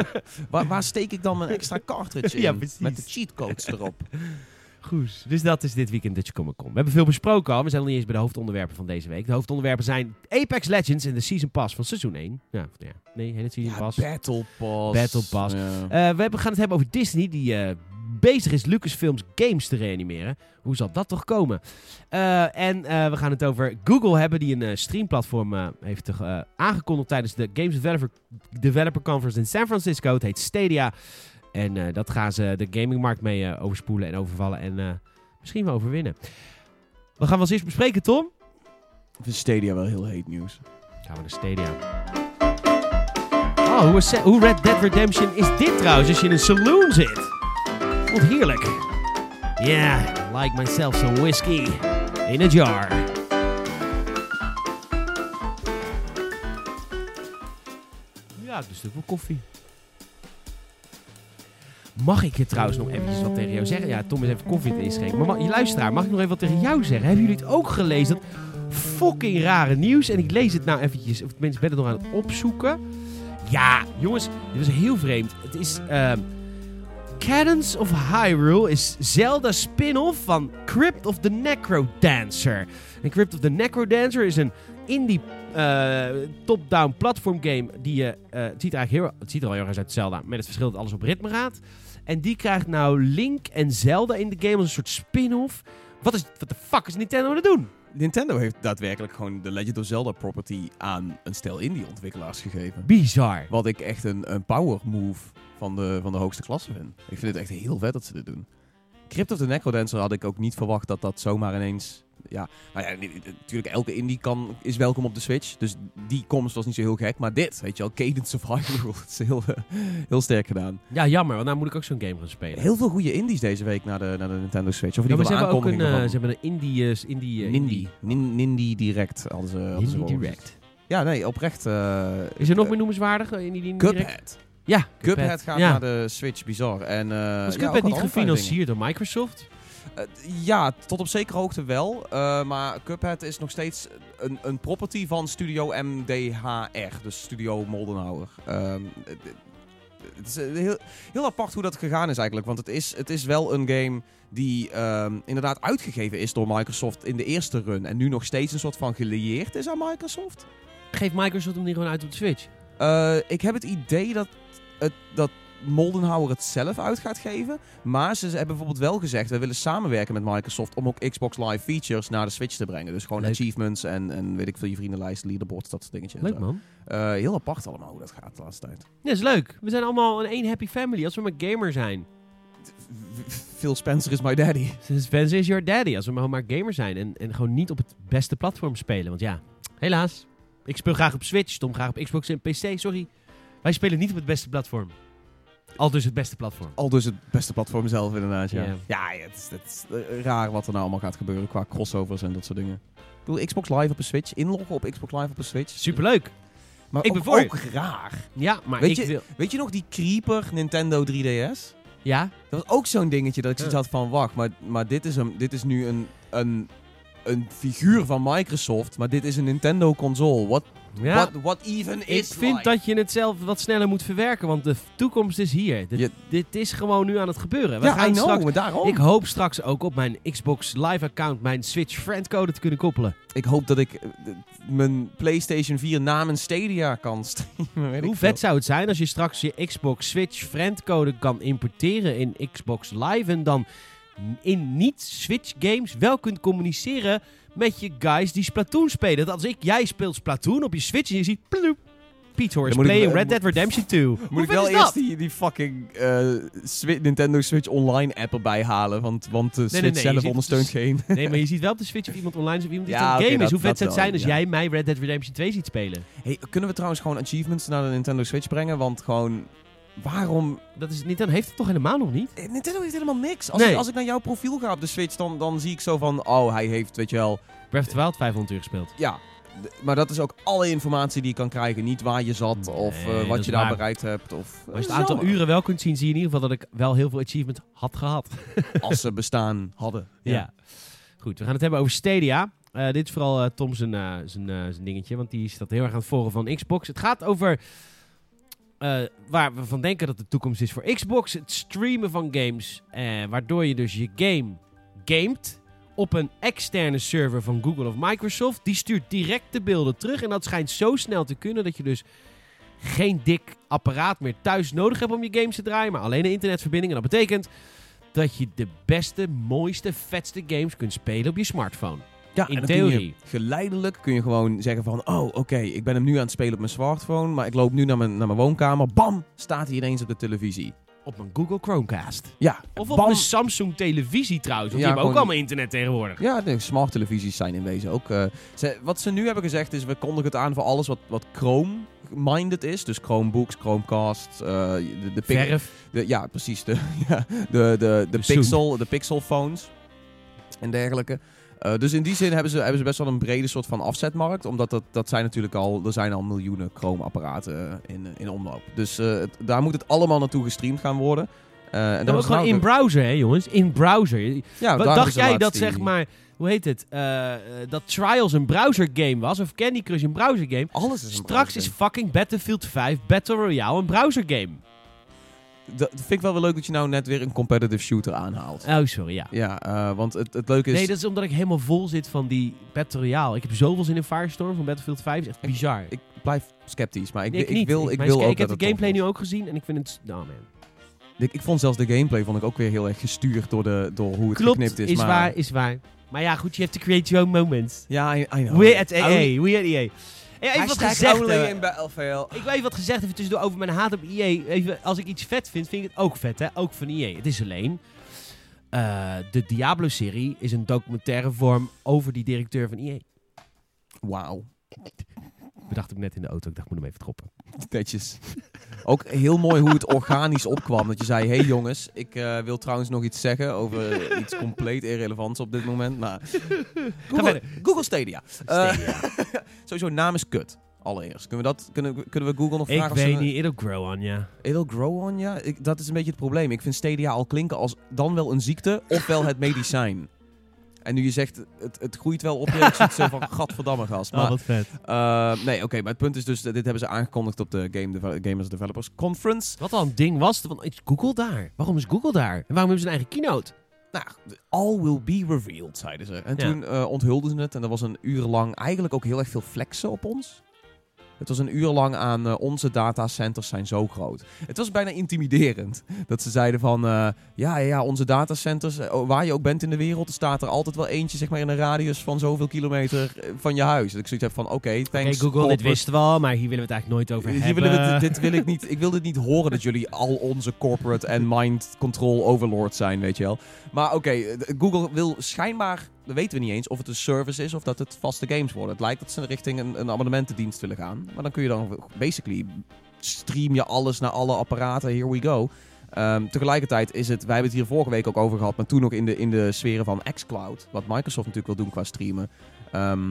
waar, waar steek ik dan mijn extra cartridge in? Ja, precies. Met de cheatcodes erop. Goed. Dus dat is dit weekend Dutch Comic Con. We hebben veel besproken al. We zijn nog niet eens bij de hoofdonderwerpen van deze week. De hoofdonderwerpen zijn Apex Legends en de Season Pass van seizoen 1. Ja, ja. nee, het Season Ja, Pass. Battle Pass. Battle Pass. Ja. Eh, we hebben- gaan het hebben over Disney, die eh, bezig is Lucasfilms games te reanimeren. Hoe zal dat toch komen? Eh, en we gaan het over Google hebben, die een streamplatform heeft aangekondigd tijdens de Games Developer, Developer Conference in San Francisco. Het heet Stadia. En eh, dat gaan ze de gamingmarkt mee eh, overspoelen en overvallen en eh, misschien wel overwinnen. Wat gaan we als eerst bespreken, Tom? Ik vind Stadia wel heel heet nieuws. Gaan we naar Stadia. Oh, hoe, is- hoe Red Dead Redemption is dit trouwens als je in een saloon zit? Wat heerlijk. Yeah, like myself some whiskey in a jar. Ja, dus stuk wel koffie. Mag ik je trouwens nog eventjes wat tegen jou zeggen? Ja, Tom is even koffie te inschenken. Maar ma- je luisteraar, mag ik nog even wat tegen jou zeggen? Hebben jullie het ook gelezen? Dat fucking rare nieuws. En ik lees het nou eventjes, of tenminste ben het nog aan het opzoeken. Ja, jongens, dit was heel vreemd. Het is... ehm Cadence of Hyrule is Zelda spin-off van Crypt of the Necro Dancer. En Crypt of the Necro Dancer is een indie eh, top-down platform game die je... eh, het, ziet eigenlijk heel, het ziet er al heel erg uit Zelda, met het verschil dat alles op ritme gaat. En die krijgt nou Link en Zelda in de game als een soort spin-off. Wat is... Wat de fuck is Nintendo aan het doen? Nintendo heeft daadwerkelijk gewoon de Legend of Zelda property aan een stel indie-ontwikkelaars gegeven. Bizar. Wat ik echt een, een power move van de, van de hoogste klasse vind. Ik vind het echt heel vet dat ze dit doen. Crypt of the Necrodancer had ik ook niet verwacht dat dat zomaar ineens... Ja, nou ja, natuurlijk elke indie kan, is welkom op de Switch. Dus die komst was niet zo heel gek. Maar dit, weet je wel, Cadence of Hyrule, dat is heel, eh, heel sterk gedaan. Ja, jammer, want nou moet ik ook zo'n game gaan spelen. Heel veel goede indies deze week naar de, naar de Nintendo Switch. Of Ja, maar ze hebben ook een, eh, ze hebben een indie... eh, indie, eh, Nindy. Nin, Direct hadden ze, hadden Direct. Ja, nee, oprecht. eh, Is er nog eh, meer noemenswaardig eh, in die Indie Direct? Cuphead. Ja, Cuphead gaat ja. naar de Switch, bizar. En, eh, Was ja, Cuphead niet gefinancierd door Microsoft? Eh, ja, tot op zekere hoogte wel. eh, maar Cuphead is nog steeds een, een property van Studio MDHR. Dus Studio Moldenhauer. Ehm, het- is eh, heel, heel apart hoe dat gegaan is eigenlijk. Want het is, het is wel een game die ehm, inderdaad uitgegeven is door Microsoft in de eerste run. En nu nog steeds een soort van gelieerd is aan Microsoft. Geeft Microsoft hem niet gewoon uit op de Switch? Ik heb het idee dat, het, dat Moldenhauer het zelf uit gaat geven. Maar ze hebben bijvoorbeeld wel gezegd... we willen samenwerken met Microsoft... om ook Xbox Live features naar de Switch te brengen. Dus gewoon Leuk. achievements en, en weet ik veel... je vriendenlijst, leaderboards, dat soort dingetjes. Leuk man. Eh, heel apart allemaal hoe dat gaat de laatste tijd. Ja, is leuk. We zijn allemaal een één happy family als we maar gamer zijn. Phil Spencer is my daddy. Spencer is your daddy als we maar, maar gamer zijn. En, en gewoon niet op het beste platform spelen. Want ja, helaas. Ik speel graag op Switch, Tom graag op Xbox en PC, sorry. Wij spelen niet op het beste platform. Al dus het beste platform. Al dus het beste platform zelf inderdaad, ja. Ja. Het, is, het is eh, raar wat er nou allemaal gaat gebeuren qua crossovers en dat soort dingen. Ik bedoel, Xbox Live op een Switch, inloggen op Xbox Live op een Switch. Superleuk. Maar Ik ook, ben ook raar. Ja, maar Weet ik je- wil... Weet je nog die creeper Nintendo 3DS? Ja? Dat was ook zo'n dingetje dat ik zoiets Ja. had van, wacht, maar, maar dit, is een, dit is nu een, een een figuur van Microsoft, maar dit is een Nintendo console. What, Ja. what, what even Ik is vind life? dat je het zelf wat sneller moet verwerken, want de toekomst is hier. Dit, Je- dit is gewoon nu aan het gebeuren. We Ja, I gaan know, straks, daarom. ik hoop straks ook op mijn Xbox Live account mijn Switch friendcode te kunnen koppelen. Ik hoop dat ik eh, mijn PlayStation 4 namens Stadia kan streamen. ik Hoe vet zou het zijn als je straks je Xbox Switch friendcode kan importeren in Xbox Live en dan in niet-Switch games wel kunt communiceren met je guys die Splatoon spelen. Dat als ik, jij speelt Splatoon op je Switch en je ziet ploep, Pete Horse playing Red Dead Redemption 2. Moet Hoe ik wel eerst die, die fucking eh, Nintendo Switch Online app erbij halen, want, want de nee, Switch nee, zelf ziet- ondersteunt geen. Nee, maar je ziet wel op de Switch of iemand online is of iemand die Ja, oké, game is. Hoe vet zou het zijn als ja. jij mij Red Dead Redemption 2 ziet spelen? Hey, kunnen we trouwens gewoon achievements naar de Nintendo Switch brengen? Want gewoon, waarom... Dat is niet, dan heeft het toch helemaal nog niet? Eh, Nintendo heeft helemaal niks. Als, Nee. ik, als ik naar jouw profiel ga op de Switch, dan, dan zie ik zo van... Oh, hij heeft, weet je wel... Breath of the Wild 500 uur gespeeld. Ja, d- maar dat is ook alle informatie die je kan krijgen. Niet waar je zat of eh, Nee, dat wat is je daar waar. bereikt hebt. Of, Maar als je het aantal uren wel kunt zien, zie je in ieder geval dat ik wel heel veel achievement had gehad. Als ze bestaan hadden. Ja. Goed, we gaan het hebben over Stadia. Eh, dit is vooral eh, Tom zijn, eh, zijn, eh, zijn dingetje, want die staat heel erg aan het forum van Xbox. Het gaat over eh, waar we van denken dat de toekomst is voor Xbox. Het streamen van games, eh, waardoor je dus je game gamet op een externe server van Google of Microsoft. Die stuurt direct de beelden terug en dat schijnt zo snel te kunnen dat je dus geen dik apparaat meer thuis nodig hebt om je games te draaien, maar alleen een internetverbinding. En dat betekent dat je de beste, mooiste, vetste games kunt spelen op je smartphone. Ja, In theorie. geleidelijk kun je gewoon zeggen van... Oh, oké, ik ben hem nu aan het spelen op mijn smartphone... maar ik loop nu naar mijn, naar mijn woonkamer. Bam, staat hij ineens op de televisie. Op een Google Chromecast. Ja, Of op bam. een Samsung televisie trouwens. Want Ja, die hebben ook allemaal internet tegenwoordig. Ja, de smart televisies zijn in wezen ook... eh, ze, wat ze nu hebben gezegd is... we kondigen het aan voor alles wat, wat Chrome-minded is. Dus Chromebooks, Chromecast, eh, de, de, Verf. de- Ja, precies. De, ja, de, de, de, De Zoom. pixel, de pixel phones en dergelijke. Eh, dus in die zin hebben ze, hebben ze best wel een brede soort van afzetmarkt. Omdat dat, dat zijn natuurlijk al, er zijn al miljoenen Chrome-apparaten in, in omloop. Dus eh, het- daar moet het allemaal naartoe gestreamd gaan worden. Eh, en dat ook was gewoon in browser, hè jongens. In browser. ja, Wat dacht jij dat die- zeg maar... Hoe heet het? dat Trials een browser game was. Of Candy Crush een browser game. Alles is een Straks is fucking Battlefield 5 Battle Royale een browser game. Dat vind ik wel weer leuk dat je nou net weer een competitive shooter aanhaalt. Oh, sorry, ja. Ja, eh, want het, het leuke is... Nee, dat is omdat ik helemaal vol zit van die Battle Royale. Ik heb zoveel zin in Firestorm van Battlefield 5. is echt bizar. Ik blijf sceptisch, maar ik, Nee, ik, wil, ik wil ook ik heb de gameplay nu ook gezien en ik vind het... Nou man. Ik, ik vond zelfs de gameplay vond ik ook weer heel erg gestuurd door, de, door hoe het Klopt, geknipt is. is maar... waar, is waar. Maar ja, goed, je hebt to create your own moments. Ja, I, I know. We at EA, we at EA. Hey, even wat gezegd only hebben. in Battlefield. Ik wil even wat gezegd even tussendoor over mijn haat op EA. Even, als ik iets vet vind, vind ik het ook vet, hè? Ook van EA. Het is alleen... eh, de Diablo-serie is een documentaire vorm over die directeur van EA. Wauw. Bedacht ik net in de auto. Ik dacht, ik moet hem even droppen. Netjes. Ook heel mooi hoe het organisch opkwam. Dat je zei, hey jongens, ik eh, wil trouwens nog iets zeggen over iets compleet irrelevants op dit moment. Maar Google, Stadia. Eh, Stadia. sowieso, naam is kut. Allereerst. Kunnen we, dat, kunnen, kunnen we Google nog ik vragen of weet ze... niet, it'll grow on, ja. It'll grow on. Ik, dat is een beetje het probleem. Ik vind Stadia al klinken als dan wel een ziekte, ofwel het medicijn. En nu je zegt, het, het groeit wel op je, ik zie het zo van, gadverdamme gast. Maar, oh, wat vet. eh, nee, oké, maar het punt is dus, dit hebben ze aangekondigd op de Game Deve- Gamers Developers Conference. Wat al een ding was, van, is Google daar? Waarom is Google daar? En waarom hebben ze een eigen keynote? Nou, all will be revealed, zeiden ze. En Ja. toen eh, onthulden ze het en er was een uur lang eigenlijk ook heel erg veel flexen op ons. Het was een uur lang aan eh, onze datacenters zijn zo groot. Het was bijna intimiderend. Dat ze zeiden van, eh, ja, ja, onze datacenters, eh, waar je ook bent in de wereld, er staat er altijd wel eentje zeg maar, in een radius van zoveel kilometer van je huis. Dat ik zoiets heb van, oké, thanks. Google, dit wisten we al, maar hier willen we het eigenlijk nooit over hier hebben. willen we dit wil ik niet. Ik wil dit niet horen dat jullie al onze corporate en mind control overlords zijn, weet je wel. Maar oké, Google wil schijnbaar, dat weten we niet eens, of het een service is of dat het vaste games worden. Het lijkt dat ze richting een, een abonnementendienst willen gaan. Maar dan kun je dan basically stream je alles naar alle apparaten. Here we go. Ehm, tegelijkertijd is het, wij hebben het hier vorige week ook over gehad, maar toen nog in de, in de sferen van xCloud, wat Microsoft natuurlijk wil doen qua streamen. Ehm,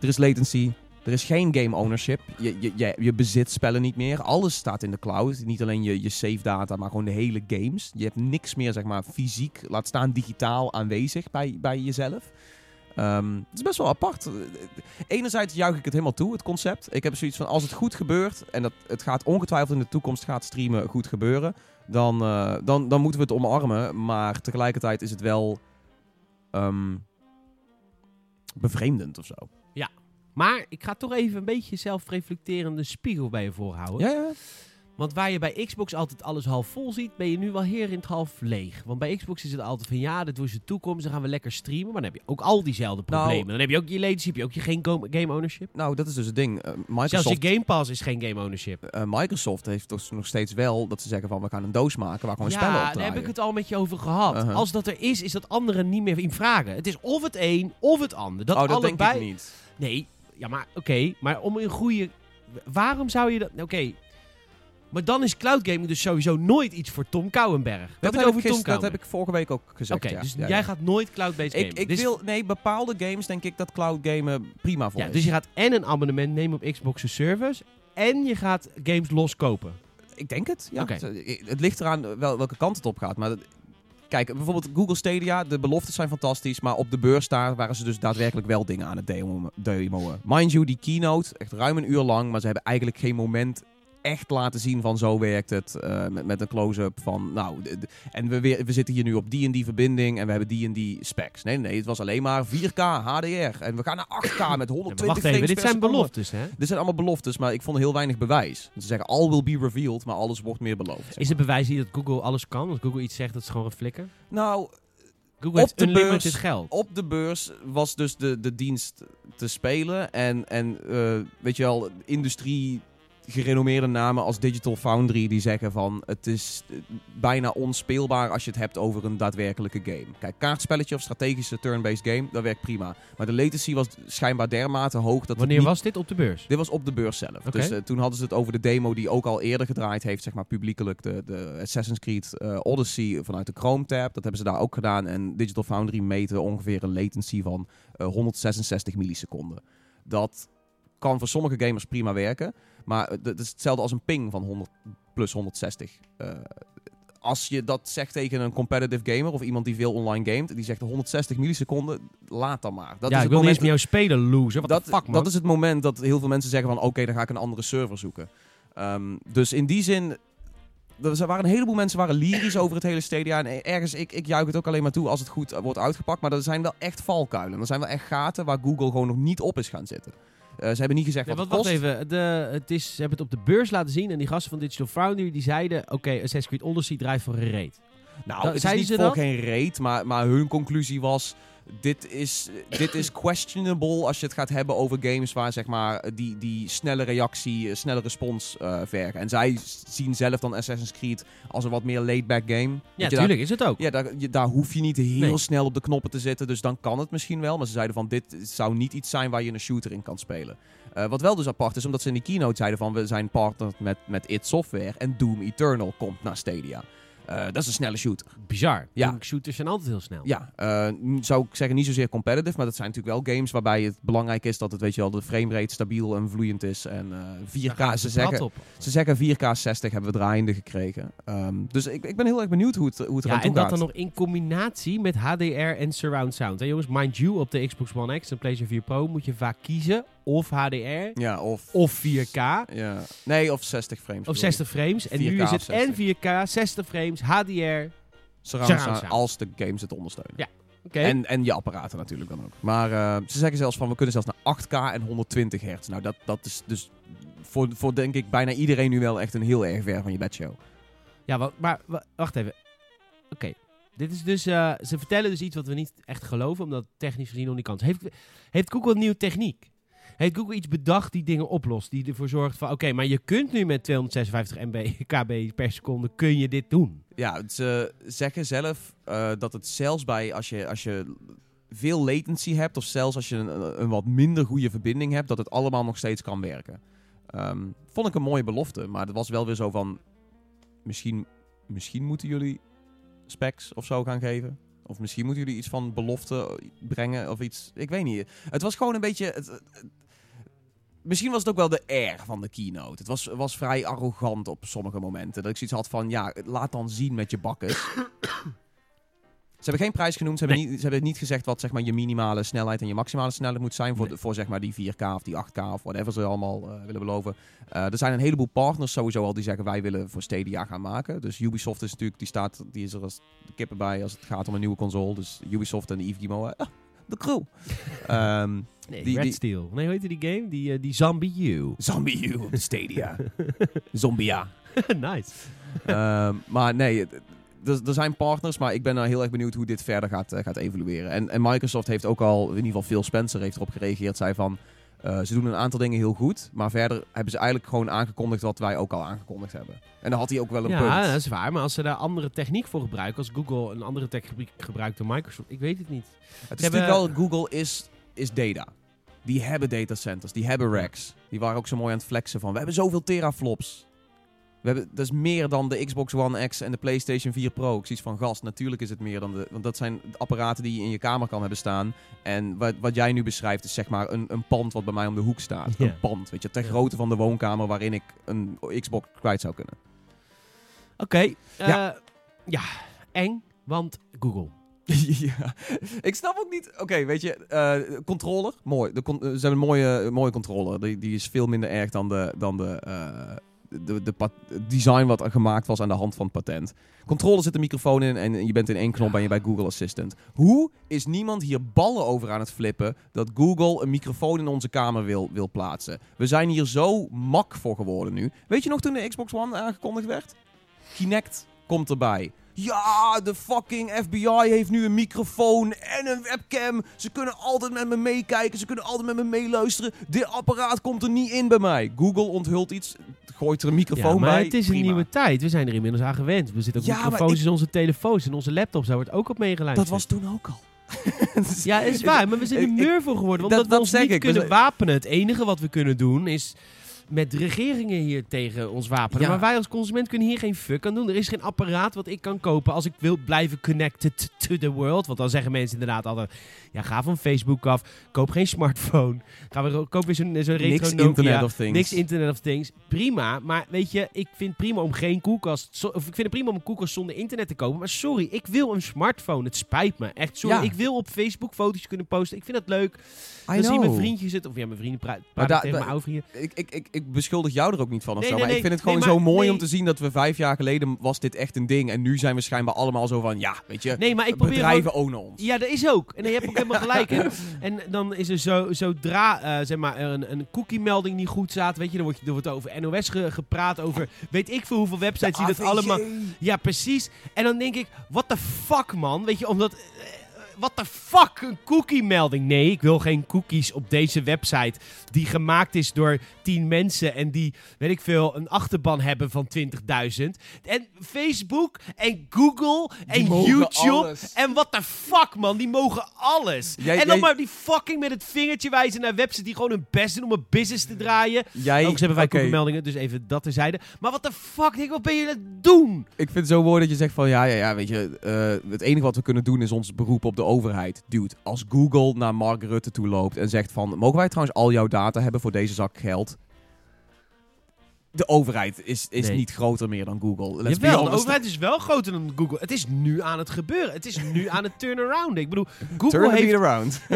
er is latency, er is geen game ownership. Je, je, je, je bezit spellen niet meer. Alles staat in de cloud. Niet alleen je, je save data, maar gewoon de hele games. Je hebt niks meer, zeg maar, fysiek, laat staan digitaal aanwezig bij, bij jezelf. Ehm, het is best wel apart. Enerzijds juich ik het helemaal toe, het concept. Ik heb zoiets van, als het goed gebeurt... en dat, het gaat ongetwijfeld in de toekomst gaat streamen goed gebeuren... dan, eh, dan, dan moeten we het omarmen. Maar tegelijkertijd is het wel... ehm, bevreemdend of zo. Maar ik ga toch even een beetje zelfreflecterende spiegel bij je voorhouden. Ja, ja. Want waar je bij Xbox altijd alles half vol ziet, ben je nu wel heer in het half leeg. Want bij Xbox is het altijd van ja, dit wordt de toekomst, dan gaan we lekker streamen. Maar dan heb je ook al diezelfde Nou- problemen. dan heb je ook je latency, heb je ook je geen game ownership. Nou, dat is dus het ding. Eh, Zelfs Microsoft, je Game Pass is geen game ownership. eh, Microsoft heeft toch nog steeds wel dat ze zeggen van... we gaan een doos maken waar gewoon ja, spellen op daar draaien. heb ik het al met je over gehad. Uh-huh. Als dat er is, is dat anderen niet meer in vragen. Het is of het een of het ander. Dat oh, dat allebei... denk ik niet. Nee, ja, maar oké. maar om een goede... Waarom zou je dat... Oké. Maar dan is cloud gaming dus sowieso nooit iets voor Tom Kouwenberg. We Dat heb, het ik over Tom dat heb ik vorige week ook gezegd. Oké, ja. dus Ja, jij ja. gaat nooit cloud-based gamen. Ik, ik Dus- wil, nee, bepaalde games denk ik dat cloud gamen prima voor ja, is. dus je gaat en een abonnement nemen op Xbox Service... en je gaat games loskopen. Ik denk het, ja. Het, het ligt eraan wel, welke kant het op gaat. Maar dat- kijk, bijvoorbeeld Google Stadia, de beloftes zijn fantastisch. Maar op de beurs daar waren ze dus daadwerkelijk wel dingen aan het demo- demoen. Mind you, die keynote, echt ruim een uur lang. Maar ze hebben eigenlijk geen moment echt laten zien van zo werkt het. eh, met, met een close-up van, nou... en we, weer, we zitten hier nu op die en die verbinding en we hebben die en die specs. Nee, nee, het was alleen maar 4K HDR. En we gaan naar 8K met 120 Ja, wacht even, dit zijn beloftes, hè? Dit zijn allemaal beloftes, maar ik vond heel weinig bewijs. Ze zeggen all will be revealed, maar alles wordt meer beloofd. zeg Is het bewijs niet dat Google alles kan? Als Google iets zegt, dat is gewoon een flikker? Nou, Google Op heeft de beurs- geld. op de beurs was dus de, de dienst te spelen. En, en eh, weet je wel, industrie gerenommeerde namen als Digital Foundry die zeggen van het is eh, bijna onspeelbaar als je het hebt over een daadwerkelijke game. Kijk, kaartspelletje of strategische turn-based game, dat werkt prima. Maar de latency was schijnbaar dermate hoog dat Wanneer niet was dit op de beurs? Dit was op de beurs zelf. Dus eh, toen hadden ze het over de demo die ook al eerder gedraaid heeft, zeg maar publiekelijk, de, de Assassin's Creed eh, Odyssey vanuit de Chrome tab. Dat hebben ze daar ook gedaan. En Digital Foundry meten ongeveer een latency van eh, 166 milliseconden. Dat kan voor sommige gamers prima werken, maar eh, dat is hetzelfde als een ping van 100 plus 160. Eh, als je dat zegt tegen een competitive gamer of iemand die veel online gamet, die zegt 160 milliseconden, laat dan maar. Dat ja, is ik wil niet eens met jou spelen, loser. Wat dat, de fuck, man? dat is het moment dat heel veel mensen zeggen van... oké, dan ga ik een andere server zoeken. Ehm, dus in die zin... Er waren een heleboel mensen waren lyrisch over het hele Stadia. En ergens, ik, ik juich het ook alleen maar toe als het goed eh, wordt uitgepakt. Maar er zijn wel echt valkuilen. Er zijn wel echt gaten waar Google gewoon nog niet op is gaan zitten. Eh, ze hebben niet gezegd Nee, wat wat, het kost. even. De, het is, ze hebben het op de beurs laten zien. En die gasten van Digital Foundry die zeiden... Oké, Assassin's Creed Odyssey draait voor een reet. Nou, Da- het is niet ze voor dat? geen reet, maar, maar hun conclusie was... Dit is, dit is questionable als je het gaat hebben over games waar zeg maar die, die snelle reactie, eh, snelle respons eh vergen. En zij zien zelf dan Assassin's Creed als een wat meer laid-back game. Ja, Dat je tuurlijk is het ook. Daar, ja, daar, je- daar hoef je niet heel Nee. snel op de knoppen te zitten, dus dan kan het misschien wel. Maar ze zeiden van dit zou niet iets zijn waar je een shooter in kan spelen. Eh, wat wel dus apart is, omdat ze in die keynote zeiden van we zijn partner met, met id Software en Doom Eternal komt naar Stadia. Eh, dat is een snelle shooter. Bizar. Ja. Shooters zijn altijd heel snel. Ja, eh, zou ik zeggen niet zozeer competitive, maar dat zijn natuurlijk wel games waarbij het belangrijk is dat het, weet je wel, de framerate stabiel en vloeiend is. En eh, Daar 4K, gaan ze zeggen, op. ze zeggen 4K 60 hebben we draaiende gekregen. Ehm, dus ik, ik ben heel erg benieuwd hoe het, hoe het Ja, eraan en dat dan nog in combinatie met HDR en surround sound. Hè, jongens, mind you, op de Xbox One X en PlayStation 4 Pro moet je vaak kiezen of HDR Ja, of, of 4K ja. Nee, of 60 frames. of bedoel 60 frames. En 4K nu is het 60. en 4K, 60 frames, HDR. Surround als de games het ondersteunen. Ja. Oké. En, en je apparaten natuurlijk dan ook. Maar eh, ze zeggen zelfs van we kunnen zelfs naar 8K en 120 hertz. Nou, dat, dat is dus voor, voor denk ik bijna iedereen nu wel echt een heel erg ver van je bedshow. Ja, maar wa- wacht even. Oké. Dit is dus, eh, ze vertellen dus iets wat we niet echt geloven, omdat technisch gezien nog niet kan. Heeft, heeft Google een nieuwe techniek? Heeft Google iets bedacht die dingen oplost? Die ervoor zorgt van, oké, maar je kunt nu met 256 MB, KB per seconde, kun je dit doen? Ja, ze zeggen zelf eh, dat het zelfs bij als je, als je veel latency hebt, of zelfs als je een, wat minder goede verbinding hebt, dat het allemaal nog steeds kan werken. Ehm, vond ik een mooie belofte, maar het was wel weer zo van, misschien, misschien moeten jullie specs of zo gaan geven. Of misschien moeten jullie iets van belofte brengen of iets. Ik weet niet. Het was gewoon een beetje. Het- misschien was het ook wel de air van de keynote. Het was, was vrij arrogant op sommige momenten. Dat ik zoiets had van: ja, laat dan zien met je bakkes. Ze hebben geen prijs genoemd. Ze hebben, Nee. niet, ze hebben niet gezegd wat zeg maar, je minimale snelheid en je maximale snelheid moet zijn. Voor, Nee. de- voor zeg maar, die 4K of die 8K of whatever ze allemaal eh, willen beloven. Eh, er zijn een heleboel partners sowieso al die zeggen wij willen voor Stadia gaan maken. Dus Ubisoft is natuurlijk, die, staat, die is er als de kippen bij als het gaat om een nieuwe console. Dus Ubisoft en Yves Guillemot, ah, de crew. Ehm, Nee, Die- Red die- Steel. Nee, hoe heette die game? Die, eh, die Zombie U. Zombie U op de Stadia. Zombia. nice. Ehm, maar nee, er, zijn partners, maar ik ben nou heel erg benieuwd hoe dit verder gaat, eh, gaat evolueren. En, en Microsoft heeft ook al, in ieder geval Phil Spencer heeft erop gereageerd, zei van, eh, ze doen een aantal dingen heel goed, maar verder hebben ze eigenlijk gewoon aangekondigd wat wij ook al aangekondigd hebben. En dan had hij ook wel een Ja, punt. dat is waar. Maar als ze daar andere techniek voor gebruiken, als Google een andere techniek gebruikt dan Microsoft, ik weet het niet. Het is hebben- natuurlijk wel, Google is, is data. Die hebben datacenters, die hebben racks. Die waren ook zo mooi aan het flexen van, we hebben zoveel teraflops. We hebben, dat is meer dan de Xbox One X en de PlayStation 4 Pro. Ik zie iets van gast. Natuurlijk is het meer dan de. Want dat zijn apparaten die je in je kamer kan hebben staan. En wat, wat jij nu beschrijft is zeg maar een, een pand wat bij mij om de hoek staat. Een pand, weet je, ter grootte van de woonkamer waarin ik een Xbox kwijt zou kunnen. Oké. eh, Ja. ja, eng, want Google. ja, ik snap ook niet. Oké, weet je, eh, controller, mooi. De con- eh, ze hebben een mooie, mooie controller. Die, die is veel minder erg dan de, dan de, de, het design wat er gemaakt was aan de hand van het patent. Controller zit een microfoon in en je bent in één knop ben je bij Google Assistant. Hoe is niemand hier ballen over aan het flippen dat Google een microfoon in onze kamer wil, wil plaatsen? We zijn hier zo mak voor geworden nu. Weet je nog toen de Xbox One aangekondigd werd? Kinect komt erbij. Ja, de fucking FBI heeft nu een microfoon en een webcam. Ze kunnen altijd met me meekijken. Ze kunnen altijd met me meeluisteren. Dit apparaat komt er niet in bij mij. Google onthult iets, gooit er een microfoon Ja, maar bij. het is een nieuwe tijd. We zijn er inmiddels aan gewend. We zitten ook Ja, microfoons ik- in onze telefoons en onze laptops. Daar wordt ook op meegeluisterd. Dat was toen ook al. Ja, is waar. Maar we zijn er mur voor geworden. dat- Omdat we dat ons niet ik. Kunnen wapenen. Het enige wat we kunnen doen is met regeringen hier tegen ons wapenen. Ja. Maar wij als consument kunnen hier geen fuck aan doen. Er is geen apparaat wat ik kan kopen als ik wil blijven connected to the world. Want dan zeggen mensen inderdaad altijd... Ja, ga van Facebook af. Koop geen smartphone. Ga weer, koop weer zo'n zo'n retro Niks Nokia. Internet of Things. Niks Internet of Things. Prima. Maar weet je, ik vind prima om geen koelkast... zo- Of ik vind het prima om een koelkast zonder internet te kopen. Maar sorry, ik wil een smartphone. Het spijt me. Echt, sorry. Ja. Ik wil op Facebook foto's kunnen posten. Ik vind dat leuk. I Dan zie je mijn know. vriendjes zitten. Of ja, mijn vrienden praten daar- tegen mijn oude vrienden. Ik, ik, ik, ik beschuldig jou er ook niet van of Nee, zo. nee, maar ik vind het gewoon zo maar- mooi om te zien dat we vijf jaar geleden was dit echt een ding. En nu zijn we schijnbaar allemaal zo van, ja, weet je, Nee, maar ik bedrijven ownen ons. Ja, dat is ook. En je hebt ook helemaal gelijk. En, en dan is er zo, zodra eh, zeg maar, er een, een cookie-melding niet goed staat, weet je, dan wordt, er wordt over NOS ge- gepraat, over weet ik veel hoeveel websites die dat allemaal... Ja, precies. En dan denk ik, what the fuck, man? Weet je, omdat... eh, What the fuck, een cookie-melding? Nee, ik wil geen cookies op deze website die gemaakt is door 10 mensen en die, weet ik veel, een achterban hebben van 20.000. En Facebook en Google en YouTube alles. en what the fuck, man, die mogen alles. Jij- en dan jij- maar die fucking met het vingertje wijzen naar websites die gewoon hun best doen om een business te draaien. Jij, Ook ze hebben wij oké, cookie-meldingen, dus even dat terzijde. Maar what the fuck, denk ik, wat ben je aan het doen? Ik vind het zo mooi dat je zegt van, ja, ja, ja, weet je, eh, het enige wat we kunnen doen is ons beroep op de overheid. Dude, als Google naar Mark Rutte toe loopt en zegt van, mogen wij trouwens al jouw data hebben voor deze zak geld? De overheid is, is Nee. niet groter meer dan Google. Let's Jawel, de overheid is wel groter dan Google. Het is nu aan het gebeuren. Het is nu aan het turnaround. Ik bedoel, Google Turn heeft.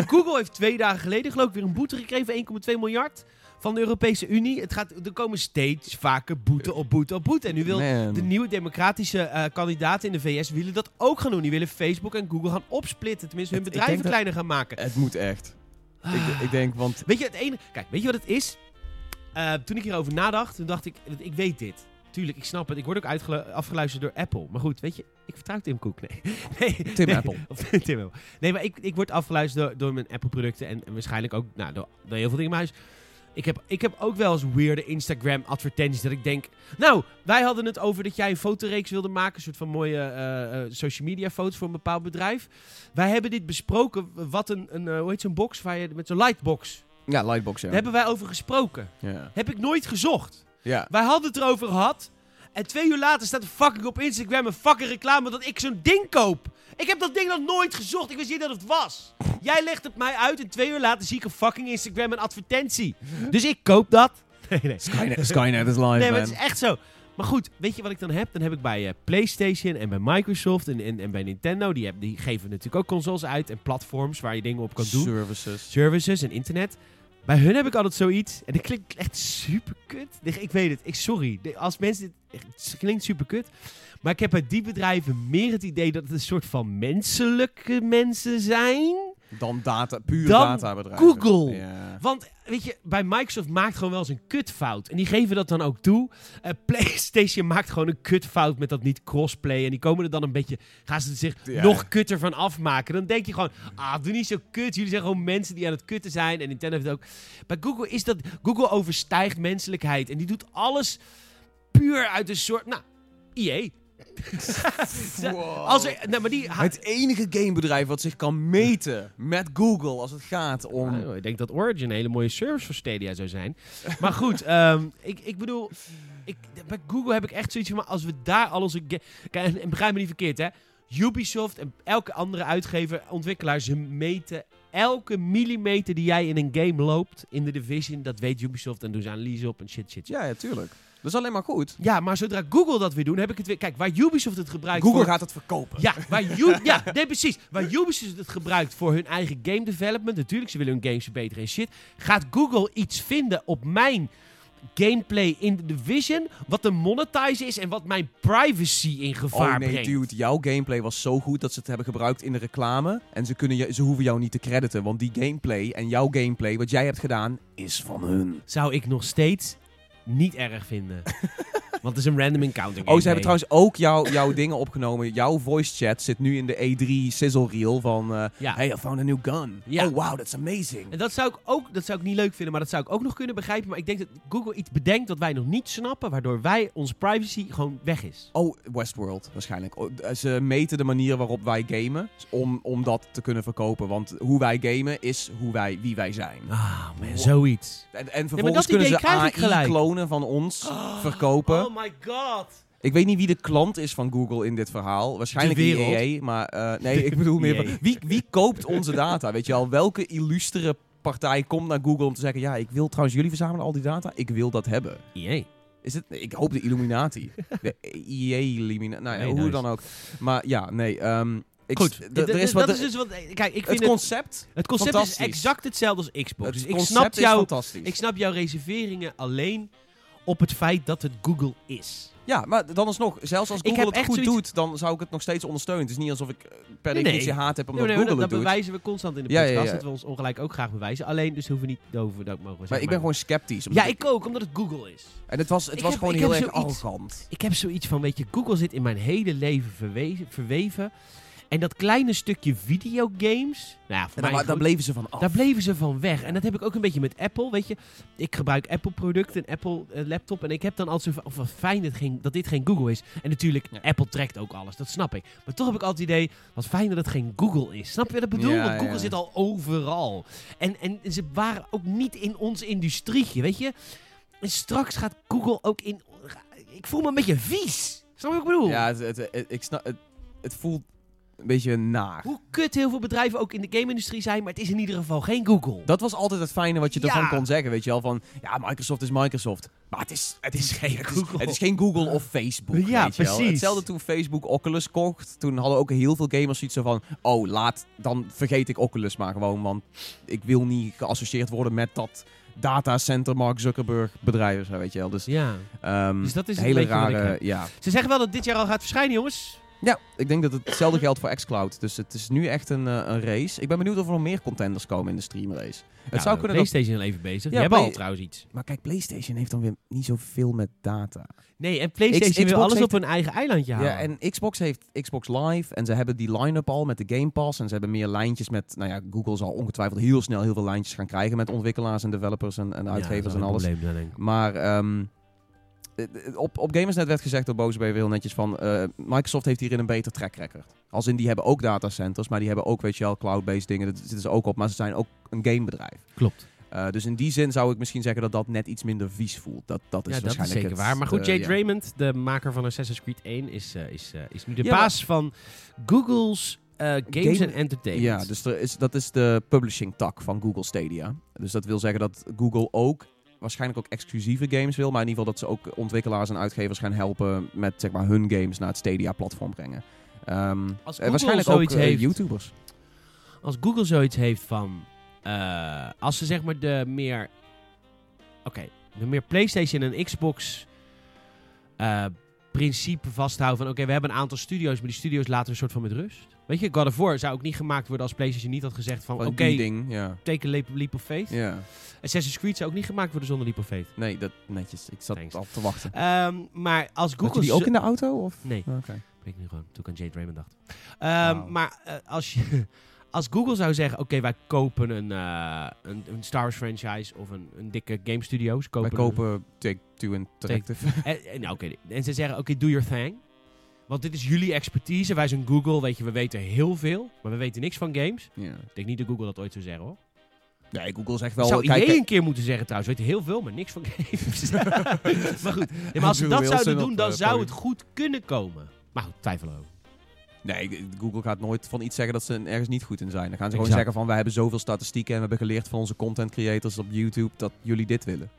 Google heeft twee dagen geleden geloof ik weer een boete gekregen van 1,2 miljard van de Europese Unie. Het gaat, er komen steeds vaker boete op boete op boete. En nu wil Man. de nieuwe democratische eh, kandidaten in de VS willen dat ook gaan doen. Die willen Facebook en Google gaan opsplitten. Tenminste, hun Het- bedrijven kleiner gaan maken. Het moet echt. Ah. Ik, ik denk, want Weet je, het ene... Kijk, weet je wat het is? Eh, toen ik hierover nadacht, toen dacht ik, ik weet dit. Tuurlijk, ik snap het. Ik word ook afgeluisterd door Apple. Maar goed, weet je, ik vertrouw Tim Cook. Nee. nee Tim nee. Apple. Of Tim Apple. Nee, maar ik, ik word afgeluisterd door, door mijn Apple-producten. En, en waarschijnlijk ook nou, door, door heel veel dingen in mijn huis. Ik heb, ik heb ook wel eens weirde Instagram-advertenties dat ik denk... Nou, wij hadden het over dat jij een fotoreeks wilde maken. Een soort van mooie eh, eh, social media foto's voor een bepaald bedrijf. Wij hebben dit besproken. Wat een, een eh, hoe heet zo'n box? Waar je, met zo'n lightbox. ja, Lightbox, ja. Daar hebben wij over gesproken. ja. Heb ik nooit gezocht. ja. Wij hadden het erover gehad. En twee uur later staat er fucking op Instagram een fucking reclame dat ik zo'n ding koop. Ik heb dat ding nog nooit gezocht. Ik wist niet dat het was. Jij legt het mij uit en twee uur later zie ik een fucking Instagram een advertentie. Dus ik koop dat. Nee, nee. Skynet, Skynet is live, Nee, maar man. het is echt zo. Maar goed, weet je wat ik dan heb? Dan heb ik bij eh, PlayStation en bij Microsoft en, en, en bij Nintendo. Die, heb, die geven natuurlijk ook consoles uit en platforms waar je dingen op kan doen. Services. Services en internet. Bij hun heb ik altijd zoiets. En dat klinkt echt super kut. Ik weet het. Ik, sorry. Als mensen Het klinkt super kut. Maar ik heb bij die bedrijven meer het idee dat het een soort van menselijke mensen zijn. Dan data, puur Dan databedrijven. Google. Ja. Want, weet je, bij Microsoft maakt gewoon wel eens een kutfout. En die geven dat dan ook toe. Eh, PlayStation maakt gewoon een kutfout met dat niet crossplay. En die komen er dan een beetje, gaan ze zich Ja. nog kutter van afmaken. Dan denk je gewoon, ah, doe niet zo kut. Jullie zijn gewoon mensen die aan het kutten zijn. En Nintendo heeft het ook. Bij Google is dat, Google overstijgt menselijkheid. En die doet alles puur uit een soort, nou, EA. Wow. Als er, nou, maar die, Het enige gamebedrijf wat zich kan meten met Google als het gaat om... Nou, ik denk dat Origin een hele mooie service voor Stadia zou zijn. Maar goed, ehm, ik, ik bedoel, ik, bij Google heb ik echt zoiets van, maar als we daar al onze... Kijk, en, en begrijp me niet verkeerd, hè. Ubisoft en elke andere uitgever, ontwikkelaar, ze meten elke millimeter die jij in een game loopt in de Division. Dat weet Ubisoft en doen ze analyse op en shit, shit, shit. Ja, ja, tuurlijk. Dat is alleen maar goed. Ja, maar zodra Google dat weer doen, heb ik het weer... Kijk, waar Ubisoft het gebruikt Google voor... gaat het verkopen. Ja, waar U ja, nee, precies. Waar Ubisoft het gebruikt voor hun eigen game development. Natuurlijk, ze willen hun games verbeteren en shit. Gaat Google iets vinden op mijn gameplay in de Division. Wat te monetize is en wat mijn privacy in gevaar Oh nee, brengt. dude, jouw gameplay was zo goed dat ze het hebben gebruikt in de reclame. En ze, kunnen je, ze hoeven jou niet te crediten, want die gameplay en jouw gameplay, wat jij hebt gedaan, is van hun. Zou ik nog steeds niet erg vinden. Want het is een random encounter Oh, ze hebben trouwens ook jouw, jouw dingen opgenomen. Jouw voice chat zit nu in de E3 sizzle reel van... eh, Ja. Hey, I found a new gun. Ja. Oh, wow, that's amazing. En dat zou, ik ook, dat zou ik niet leuk vinden, maar dat zou ik ook nog kunnen begrijpen. Maar ik denk dat Google iets bedenkt dat wij nog niet snappen, waardoor wij onze privacy gewoon weg is. Oh, Westworld waarschijnlijk. Oh, Ze meten de manier waarop wij gamen om, om dat te kunnen verkopen. Want hoe wij gamen is hoe wij, wie wij zijn. Ah, man, Wow. zoiets. En, en vervolgens kunnen ze krijg van ons verkopen. Oh my god. Ik weet niet wie de klant is van Google in dit verhaal. Waarschijnlijk De wereld. EA, maar eh, nee, ik bedoel meer... Van- Wie, wie koopt onze data? Weet je al, welke illustere partij komt naar Google om te zeggen... Ja, ik wil trouwens, jullie verzamelen al die data. Ik wil dat hebben. EA. Is het? Ik hoop de Illuminati. de EA-Illuminati. Nou ja, Nee, hoe nice. dan ook. Maar ja, nee. ehm, ik, Goed, d- d- er d- is dat is dus wat... Kijk, ik vind het concept, het concept is exact hetzelfde als Xbox. het dus ik concept snap, is jou, fantastisch. ik snap jouw reserveringen alleen op het feit dat het Google is. Ja, maar dan is nog, zelfs als Google het goed zoiets- doet, dan zou ik het nog steeds ondersteunen. Het is niet alsof ik eh, per definitie nee. haat heb omdat Nee, nee, Google dat, dat bewijzen we constant in de Ja, ja, podcast, ja. dat we ons ongelijk ook graag bewijzen. Alleen, dus hoeven we niet over dat mogen we Maar zeggen. ik ben gewoon sceptisch. Ja, ik ook, omdat het Google is. En het was, het Ik was heb- gewoon heel erg zoiets- arrogant. Ik heb zoiets van, weet je, Google zit in mijn hele leven verweven. En dat kleine stukje videogames, nou ja, voor En mij daar, daar bleven ze van af. Daar bleven ze van weg. En dat heb ik ook een beetje met Apple. Weet je, ik gebruik Apple producten, een Apple eh, laptop. En ik heb dan altijd zo van, of wat fijn dat, geen, dat dit geen Google is. En natuurlijk, Ja. Apple trekt ook alles. Dat snap ik. Maar toch heb ik altijd het idee, wat fijn dat het geen Google is. Snap je wat ik bedoel? Ja, Want Google ja. zit al overal. En, en ze waren ook niet in ons industrietje, weet je. En straks gaat Google ook in... Ik voel me een beetje vies. Snap je wat ik bedoel? Ja, het, het, het- ik snap, het, het voelt een beetje naar. Hoe kut heel veel bedrijven ook in de game-industrie zijn, maar het is in ieder geval geen Google. Dat was altijd het fijne wat je ervan Ja. kon zeggen, weet je wel. Van, ja, Microsoft is Microsoft. Maar het is, het is, geen, het is, Google. het is geen Google of Facebook, Ja, weet je wel. Hetzelfde toen Facebook Oculus kocht. Toen hadden ook heel veel gamers zoiets zo van... Oh, laat, dan vergeet ik Oculus maar gewoon. Want ik wil niet geassocieerd worden met dat datacenter Mark Zuckerberg bedrijf zo, weet je wel. Dus, Ja. ehm, Dus dat is een hele rare... Ja. Ze zeggen wel dat dit jaar al gaat verschijnen, jongens. Ja, ik denk dat het hetzelfde geldt voor xCloud. Dus het is nu echt een, eh, een race. Ik ben benieuwd of er nog meer contenders komen in de streamrace. Het zou kunnen dat PlayStation al even bezig. Ja, Die hebben al trouwens iets. Maar kijk, PlayStation heeft dan weer niet zoveel met data. Nee, en PlayStation X- wil alles heeft- op hun eigen eilandje halen. Ja, en Xbox heeft Xbox Live en ze hebben die line-up al met de Game Pass. En ze hebben meer lijntjes met, nou ja, Google zal ongetwijfeld heel snel heel veel lijntjes gaan krijgen met ontwikkelaars en developers en, en Ja, uitgevers dat is en een alles. probleem, dan denk ik. Maar ehm, eh, eh, op, op Gamersnet werd gezegd door Boze heel netjes van... eh, Microsoft heeft hierin een beter track record. Als in, die hebben ook datacenters, maar die hebben ook, weet je wel, cloud-based dingen. Dat zitten ze ook op, maar ze zijn ook een gamebedrijf. Klopt. Eh, dus in die zin zou ik misschien zeggen dat dat net iets minder vies voelt. Dat, dat is Ja, dat is waarschijnlijk zeker het, waar. Maar goed, eh, Jade ja. Raymond, de maker van Assassin's Creed 1, is, eh, is, is nu de Ja, baas van Google's Games Game- and Entertainment. Ja, dus er is, dat is de publishing tak van Google Stadia. Dus dat wil zeggen dat Google ook waarschijnlijk ook exclusieve games wil. Maar in ieder geval dat ze ook ontwikkelaars en uitgevers gaan helpen met zeg maar, hun games naar het Stadia-platform brengen. Ehm, Als eh, Google waarschijnlijk zoiets ook eh, heeft- YouTubers. Als Google zoiets heeft van... eh, als ze zeg maar de meer... Oké, de meer PlayStation en Xbox... principe vasthouden van... Oké, we hebben een aantal studio's, maar die studio's laten we een soort van met rust. Weet je, God of War zou ook niet gemaakt worden als PlayStation niet had gezegd van... Oké, die ding, ja. take a leap, leap of faith. ja. Assassin's Creed zou ook niet gemaakt worden zonder leap of faith. Nee, dat netjes. Ik zat Thanks. al te wachten. Ehm, maar als Had Google... je die ook in de auto? Of? Nee. Oké. Ik nu gewoon, toen ik aan Jade Raymond dacht. Wauw. Maar eh, als, je, als Google zou zeggen, oké, wij kopen een, eh, een, een Star Wars franchise of een, een dikke game studio. Ze Wij kopen kopen Take-Two Interactive. Een, en, en, nou, oké, en ze zeggen, oké, do your thing. Want dit is jullie expertise. Wij zijn Google, weet je, we weten heel veel. Maar we weten niks van games. ja. Ik denk niet dat Google dat ooit zou zeggen, hoor. Nee, Google zegt wel... zou kijk, EA een keer moeten zeggen trouwens. We weten heel veel, maar niks van games. maar goed, maar als ze dat Wilson zouden doen, dan eh, zou het goed kunnen komen. Maar goed. Nee, Google gaat nooit van iets zeggen dat ze ergens niet goed in zijn. Dan gaan ze gewoon zeggen van wij hebben zoveel statistieken en we hebben geleerd van onze content creators op YouTube dat jullie dit willen.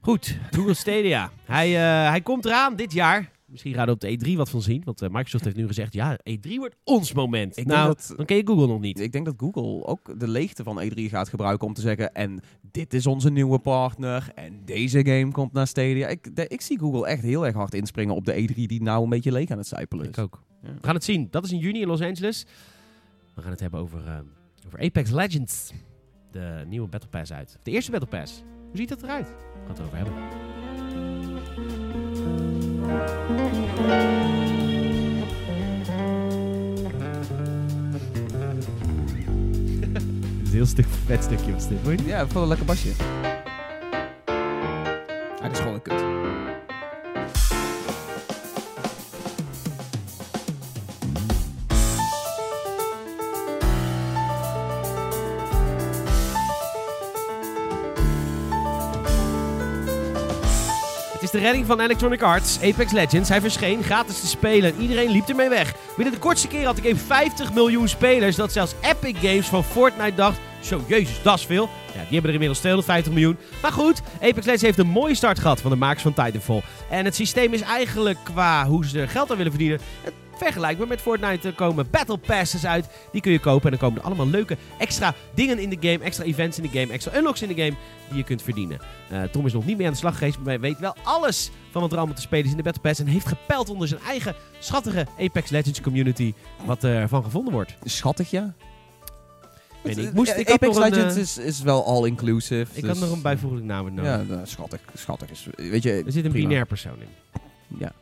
Goed, Google Stadia. hij, eh, hij komt eraan dit jaar. Misschien gaan we op de E3 wat van zien. Want eh, Microsoft heeft nu gezegd, ja, E3 wordt ons moment. Ik nou, dat, dan ken je Google nog niet. ik denk dat Google ook de leegte van E3 gaat gebruiken om te zeggen en dit is onze nieuwe partner en deze game komt naar Stadia. Ik, de- ik zie Google echt heel erg hard inspringen op de E3 die nou een beetje leeg aan het zijpelen is. Ik ook. Ja. We gaan het zien. Dat is in juni in Los Angeles. We gaan het hebben over, eh, over Apex Legends. De nieuwe Battle Pass uit. De eerste Battle Pass. Hoe ziet dat eruit? We gaan het erover hebben. Heel stuk vet stukje was dit. Ja, wel een lekker basje. Ah, het is gewoon een kut. De redding van Electronic Arts, Apex Legends. Hij verscheen gratis te spelen en iedereen liep ermee weg. Binnen de kortste keer had de game 50 miljoen spelers, dat zelfs Epic Games van Fortnite dacht... Zo, jezus, dat is veel. Ja, die hebben er inmiddels 250 miljoen. Maar goed, Apex Legends heeft een mooie start gehad van de makers van Titanfall. En het systeem is eigenlijk qua hoe ze er geld aan willen verdienen... vergelijkbaar met Fortnite. Er komen Battle Passes uit, die kun je kopen. En dan komen er allemaal leuke extra dingen in de game, extra events in de game, extra unlocks in de game die je kunt verdienen. Eh, Tom is nog niet meer aan de slag geweest, maar weet wel alles van wat er allemaal te spelen is in de Battle Pass. En heeft gepeld onder zijn eigen schattige Apex Legends community wat er van gevonden wordt. Schattig, ja. Weet niet, ik moest- eh, ik Apex nog Legends eh, is, is wel all-inclusive. Ik dus- had nog een bijvoeglijk naam nodig. Ja, nou, schattig. Schattig is... Weet je... er zit een prima. binair persoon in. Ja.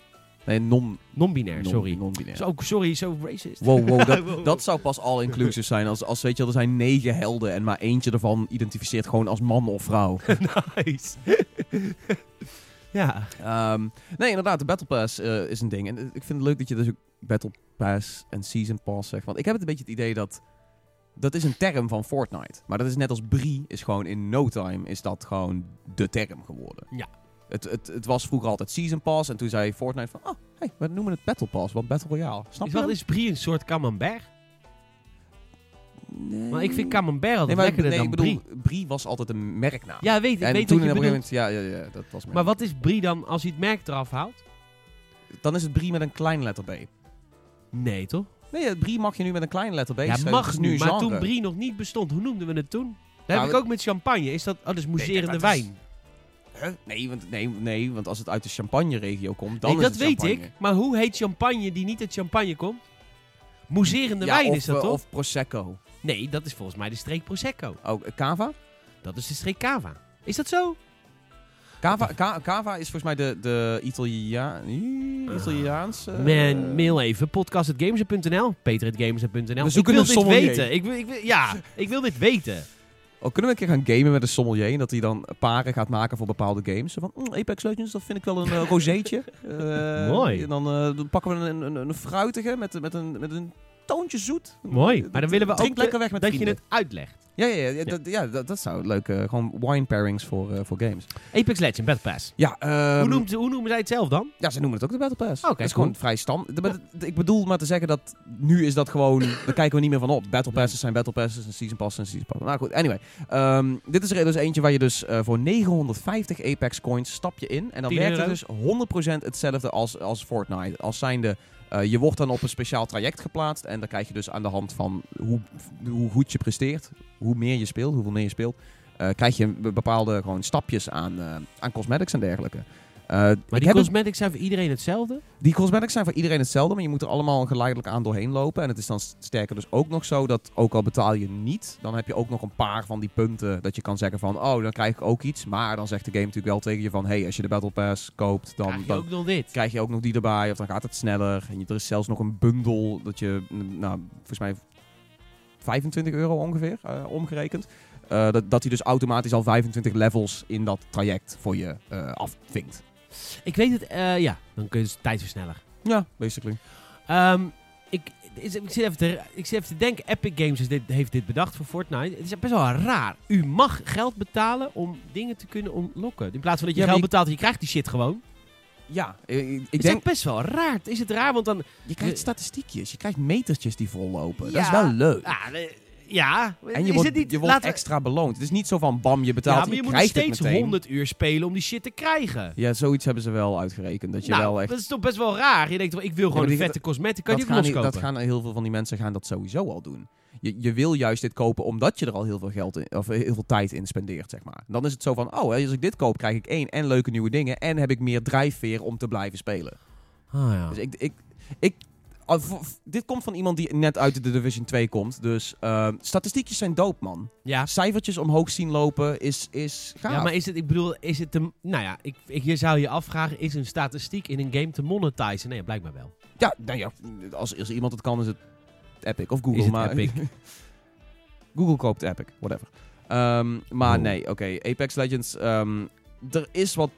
Nee, non... Non-binair, non- sorry. Non-binair. Zo, sorry, zo racist. Wow, wow, dat, Wow. dat zou pas all-inclusive zijn. Als, als weet je, er zijn negen helden en maar eentje ervan identificeert gewoon als man of vrouw. nice. ja. Ehm, nee, inderdaad, de Battle Pass eh, is een ding. En eh, ik vind het leuk dat je dus ook Battle Pass en Season Pass zegt. Want ik heb het een beetje het idee dat... Dat is een term van Fortnite. Maar dat is net als Brie, is gewoon in no time is dat gewoon de term geworden. Ja. Het, het, het was vroeger altijd Season Pass en toen zei Fortnite van... Oh, hey, we noemen het Battle Pass, want Battle Royale. Snap Is, je wat, is Brie een soort camembert? Nee. Maar ik vind camembert altijd Nee, maar lekkerder nee, dan ik bedoel, Brie. Brie was altijd een merknaam. Ja, weet, ik en weet toen wat je op een bedoelt. gegeven moment, ja, ja, ja, dat was Maar wat is Brie dan als hij het merk eraf haalt? Dan is het Brie met een kleine letter B. Nee, toch? Nee, Brie mag je nu met een kleine letter B Ja, mag nu, maar genre. toen Brie nog niet bestond, hoe noemden we het toen? Dat Nou, heb ik het- ook met champagne. Is dat, oh, dat is mousserende wijn. Huh? Nee, want, nee, nee, want als het uit de champagne-regio komt, dan Nee, is dat weet champagne. ik. Maar hoe heet champagne die niet uit champagne komt? Mousserende Ja, wijn of, is dat eh, toch? Of Prosecco. Nee, dat is volgens mij de streek Prosecco. Oh, Cava? Dat is de streek Cava. Is dat zo? Cava, Ca- Cava is volgens mij de, de Italia Italiaans... Man, mail even. podcast.gamers.nl Peter.gamers.nl We Ik zoeken wil een dit weten. Ik wil, ik wil, ja, ik wil dit weten. Oh, kunnen we een keer gaan gamen met een sommelier en dat hij dan paren gaat maken voor bepaalde games? Zo van, mm, Apex Legends, dat vind ik wel een eh, rozeetje. Eh, Mooi. En dan, eh, dan pakken we een, een, een fruitige met, met, een, met een toontje zoet. Mooi. Maar dan willen we Drink ook lekker de- weg met dat je het uitlegt. Ja, ja, ja, ja, Dat, ja dat, dat zou leuk. eh, gewoon wine pairings voor, eh, voor games. Apex Legends Battle Pass. Ja, ehm, hoe, noemt, hoe noemen zij het zelf dan? ja, ze noemen het ook de Battle Pass. Oké, dat is cool. gewoon vrij stand. de- de- Ik bedoel maar te zeggen dat nu is dat gewoon... daar kijken we niet meer van op. Battle Passes zijn Battle Passes en Season Pass en Season Pass. Nou goed, anyway. Ehm, dit is er dus eentje waar je dus eh, voor 950 Apex coins stap je in. En dan 10 werkt het dus 100% hetzelfde als, als Fortnite. Als zijnde... eh, je wordt dan op een speciaal traject geplaatst. En dan krijg je dus aan de hand van hoe, hoe goed je presteert, hoe meer je speelt, hoeveel meer je speelt, eh, krijg je be- bepaalde gewoon stapjes aan, eh, aan cosmetics en dergelijke. Eh, Maar die cosmetics zijn voor iedereen hetzelfde? die cosmetics zijn voor iedereen hetzelfde, maar je moet er allemaal geleidelijk aan doorheen lopen. En het is dan sterker dus ook nog zo dat ook al betaal je niet, dan heb je ook nog een paar van die punten dat je kan zeggen van, oh, dan krijg ik ook iets. Maar dan zegt de game natuurlijk wel tegen je van, hey, als je de Battle Pass koopt, dan, Krijg je dan ook nog dit? krijg je ook nog die erbij. Of dan gaat het sneller. En je- er is zelfs nog een bundel dat je, nou, volgens mij 25 euro ongeveer eh, omgerekend. Eh, dat, dat hij dus automatisch al 25 levels in dat traject voor je eh afvinkt. Ik weet het, eh, ja. Dan kun je dus tijdversneller. Ja, basically. Ehm, ik, is- ik, zit even te, ik zit even te denken, Epic Games is dit, heeft dit bedacht voor Fortnite. Het is best wel raar. U mag geld betalen om dingen te kunnen ontlokken. In plaats van dat je Ja, geld betaalt en je krijgt die shit gewoon. Ja, ik, ik is denk, best wel raar? Is het raar? Want dan... je krijgt statistiekjes. Je krijgt metertjes die vollopen. Dat Ja. is wel leuk. Ah, eh, ja, En je wordt, het niet, je wordt laten we- extra beloond. Het is niet zo van bam, je betaalt Ja, maar je je moet steeds meteen. 100 uur spelen om die shit te krijgen. Ja, zoiets hebben ze wel uitgerekend. Dat je nou, wel echt... dat is toch best wel raar. Je denkt wel, ik wil gewoon een die- vette cosmetic. Kan je dat, die loskopen? dat gaan heel veel van die mensen gaan dat sowieso al doen. Je, je wil juist dit kopen omdat je er al heel veel geld in, of heel veel tijd in spendeert, zeg maar. Dan is het zo van, oh, als ik dit koop, krijg ik één en leuke nieuwe dingen en heb ik meer drijfveer om te blijven spelen. Ah, ja. Dus ik, ik, ik v- dit komt van iemand die net uit de Division 2 komt, dus eh, statistiekjes zijn dope, man. ja. Cijfertjes omhoog zien lopen is, is gaaf. Ja, maar is het, ik bedoel, is het te, nou ja, ik, ik, je zou je afvragen, is een statistiek in een game te monetizen? Nee, blijkbaar wel. Ja, nou ja, als, als iemand het kan, is het Epic of Google. Is het maar Epic? Google koopt Epic, whatever. Ehm, maar Oh. nee, oké. Apex Legends. ehm, er is wat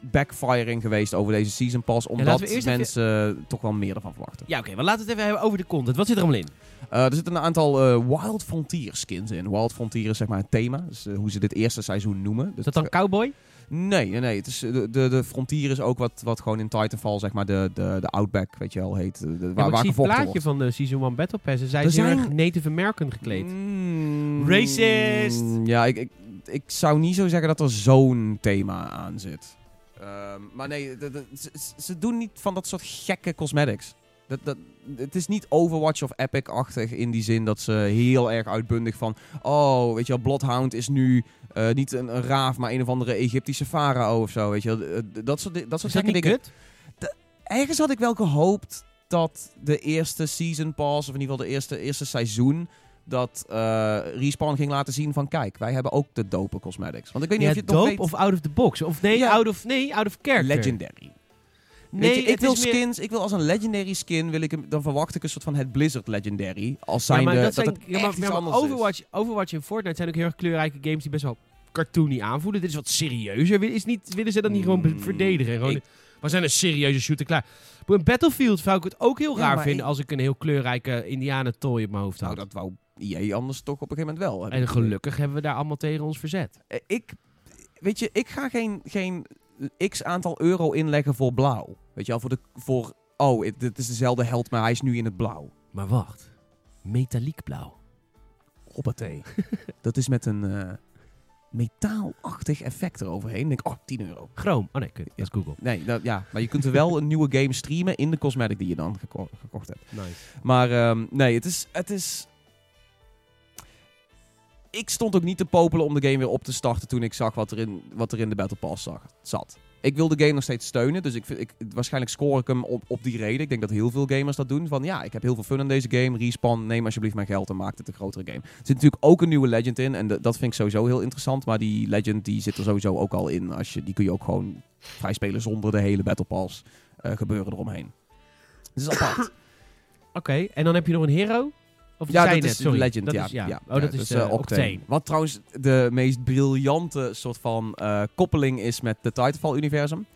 backfiring geweest over deze season pass, omdat even- mensen toch wel meer ervan verwachten. Ja, oké, maar laten we het even hebben over de content. Wat zit er allemaal in? Eh, er zitten een aantal eh, Wild Frontier skins in. Wild Frontier is zeg maar het thema, dus hoe ze dit eerste seizoen noemen. Is dat dan cowboy? Nee, nee, nee. Het is, de, de, de Frontier is ook wat, wat gewoon in Titanfall, zeg maar, de, de, de Outback, weet je wel, heet. De, de- Ja, waar maar ik waar zie het plaatje wordt. van de Season 1 Battle Pass. Er zijn heel zijn- erg Native American gekleed. Mm, Racist! Ja, ik, ik, ik zou niet zo zeggen dat er zo'n thema aan zit. Ehm, maar nee, de- de- ze, ze doen niet van dat soort gekke cosmetics. Dat, dat, het is niet Overwatch of Epic-achtig in die zin dat ze heel erg uitbundig van... Oh, weet je wel, Bloodhound is nu eh, niet een, een raaf, maar een of andere Egyptische farao of zo, weet je wel. Eh, Dat soort, dat soort gekke dingen. kut? Ergens had ik wel gehoopt dat de eerste season pass, of in ieder geval de eerste, eerste seizoen, dat eh, Respawn ging laten zien van kijk, wij hebben ook de dope cosmetics. Want ik weet niet Ja, of je het nog dope weet. of out of the box? Of nee, Ja. out of, nee, out of character. Legendary. Nee, je, ik wil meer- skins, ik wil als een legendary skin, wil ik hem, dan verwacht ik een soort van het Blizzard Legendary. Als Ja, zijn maar de, dat dat, zijn, ja, maar, ja, maar anders is. Overwatch, Overwatch en Fortnite zijn ook heel erg kleurrijke games die best wel cartoony aanvoelen. Dit is wat serieuzer. Is niet, willen ze dat niet gewoon be- Mm, verdedigen? Gewoon, ik- we zijn een serieuze shooter klaar. Voor een Battlefield zou ik het ook heel Ja, raar vinden ik- als ik een heel kleurrijke Indianen toy op mijn hoofd had. Nou, dat wou EA anders toch op een gegeven moment wel. en ik- gelukkig hebben we daar allemaal tegen ons verzet. Eh, Ik, weet je, ik ga geen, geen x aantal euro inleggen voor blauw. Weet je wel, voor de, voor, oh, dit is dezelfde held, maar hij is nu in het blauw. Maar wacht. Metaliek blauw. Hoppatee. dat is met een eh, metaalachtig effect eroverheen. Ik denk, oh, 10 euro. Chroom. Oh nee, kut. Dat is Google. Nee, dat, ja, maar je kunt er wel een nieuwe game streamen in de cosmetic die je dan geko- gekocht hebt. Nice. Maar ehm, nee, het is, het is... Ik stond ook niet te popelen om de game weer op te starten toen ik zag wat er in, wat er in de Battle Pass zat. Ik wil de game nog steeds steunen, dus ik, ik, waarschijnlijk score ik hem op, op die reden. Ik denk dat heel veel gamers dat doen. Van ja, ik heb heel veel fun aan deze game. Respawn, neem alsjeblieft mijn geld en maak het een grotere game. Er zit natuurlijk ook een nieuwe Legend in en dat vind ik sowieso heel interessant. Maar die Legend die zit er sowieso ook al in. Als je, die kun je ook gewoon vrij spelen zonder de hele Battle Pass eh, gebeuren eromheen. Het is apart. Oké, en dan heb je nog een hero? Of Ja, dat is sorry. Legend, dat ja. Is, ja. ja. Oh, dat Ja, is eh, Octane. Wat trouwens de meest briljante soort van eh, koppeling is met het Titanfall-universum.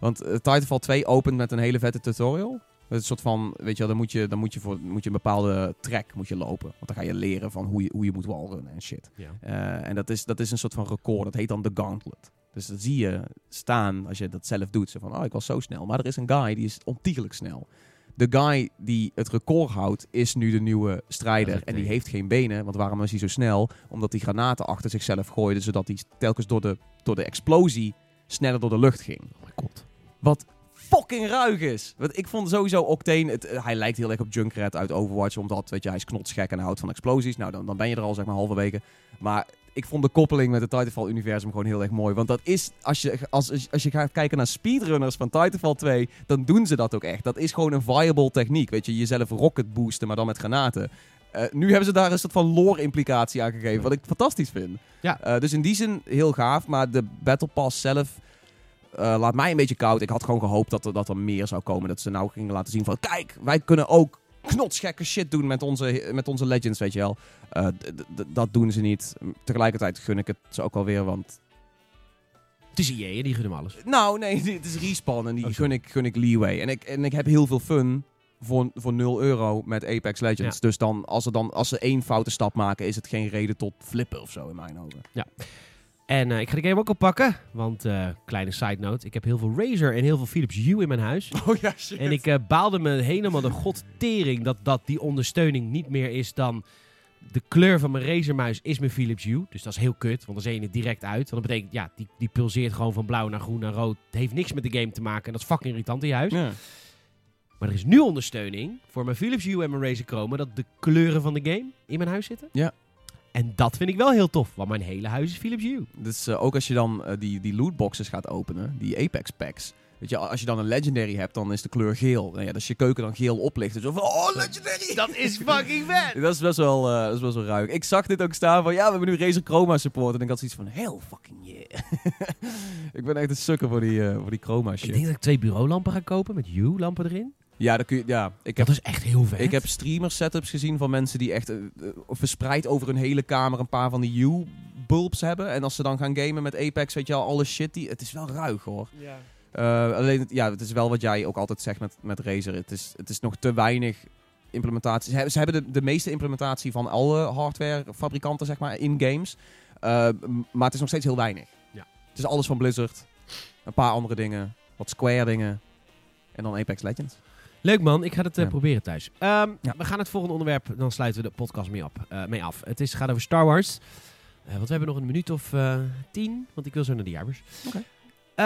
Want eh, Titanfall 2 opent met een hele vette tutorial. Is een soort van, weet je wel, dan moet je, dan moet je, voor, moet je een bepaalde track moet je lopen. Want dan ga je leren van hoe je, hoe je moet wallrunnen en shit. En dat is, dat is een soort van record. Dat heet dan de Gauntlet. Dus dat zie je staan als je dat zelf doet. Zo van, oh, ik was zo snel. Maar er is een guy die is ontiegelijk snel. De guy die het record houdt, is nu de nieuwe strijder. En die heeft geen benen. Want waarom is hij zo snel? Omdat hij granaten achter zichzelf gooide. Zodat hij telkens door de, door de explosie sneller door de lucht ging. Oh mijn god. Wat fucking ruig is. Want ik vond sowieso Octane... Het, eh, hij lijkt heel erg op Junkrat uit Overwatch. Omdat, weet je, hij is knotsgek en houdt van explosies. Nou, dan, dan ben je er al, zeg maar, halverwege. Maar ik vond de koppeling met het Titanfall-universum gewoon heel erg mooi. Want dat is... Als je, als, als, je gaat kijken naar speedrunners van Titanfall 2... Dan doen ze dat ook echt. Dat is gewoon een viable techniek. Weet je, jezelf rocket boosten, maar dan met granaten. Eh, nu hebben ze daar een soort van lore-implicatie aan gegeven. Wat ik fantastisch vind. Ja. Eh, dus in die zin heel gaaf. Maar de Battle Pass zelf... eh, laat mij een beetje koud. Ik had gewoon gehoopt dat er, dat er meer zou komen. Dat ze nou gingen laten zien van... Kijk, wij kunnen ook knotsgekke shit doen met onze, met onze legends, weet je wel. Eh, dat doen ze niet. Tegelijkertijd gun ik het ze ook wel weer, want... Het is EA en die gunnen hem alles. Nou, nee, het is Respawn en die Oh, gun, ik, gun ik leeway. En ik, en ik heb heel veel fun voor, voor 0 euro met Apex Legends. Ja. Dus dan als, er dan, als ze één foute stap maken, is het geen reden tot flippen of zo, in mijn ogen. En eh, ik ga de game ook oppakken. Want, eh, kleine side note, ik heb heel veel Razer en heel veel Philips Hue in mijn huis. Oh ja, shit. En ik eh, baalde me helemaal de godtering dat, dat die ondersteuning niet meer is dan... De kleur van mijn Razermuis is mijn Philips Hue. Dus dat is heel kut, want dan zie je het direct uit. Want dat betekent, ja, die, die pulseert gewoon van blauw naar groen naar rood. Het heeft niks met de game te maken en dat is fucking irritant in je huis. Ja. Maar er is nu ondersteuning voor mijn Philips Hue en mijn Razer Chrome... dat de kleuren van de game in mijn huis zitten. Ja. En dat vind ik wel heel tof, want mijn hele huis is Philips Hue. Dus eh, ook als je dan eh, die, die lootboxes gaat openen, die Apex packs. Weet je, als je dan een legendary hebt, dan is de kleur geel. Nou ja, als je keuken dan geel oplicht. Dus zo van, oh, legendary! Dat is fucking vet! Dat is best wel, eh, dat is best wel ruik. Ik zag dit ook staan van, ja, we hebben nu Razer Chroma support. En ik had zoiets van, hell fucking yeah. ik ben echt een sukker voor die, eh, voor die Chroma Ik shit. denk dat ik twee bureaulampen ga kopen met Hue-lampen erin. Ja, dan kun je, ja, ik heb, Dat is echt heel vet. ik heb streamer setups gezien van mensen die echt eh, eh, verspreid over hun hele kamer een paar van die U-bulbs hebben. En als ze dan gaan gamen met Apex, weet je al, alle shit, die, het is wel ruig hoor. Ja. Eh, alleen, het- ja, het is wel wat jij ook altijd zegt met, met Razer. Het is, het is nog te weinig implementatie. Ze hebben, ze hebben de, de meeste implementatie van alle hardwarefabrikanten, zeg maar, in games. Eh, maar het is nog steeds heel weinig. Ja. Het is alles van Blizzard. Een paar andere dingen. Wat Square dingen. En dan Apex Legends. Leuk man, ik ga het eh, Ja. proberen thuis. Ehm, Ja. We gaan het volgende onderwerp, dan sluiten we de podcast mee, op, eh, mee af. Het is, gaat over Star Wars. Eh, want we hebben nog een minuut of tien, want ik wil zo naar de jaarbeurs. Oké. We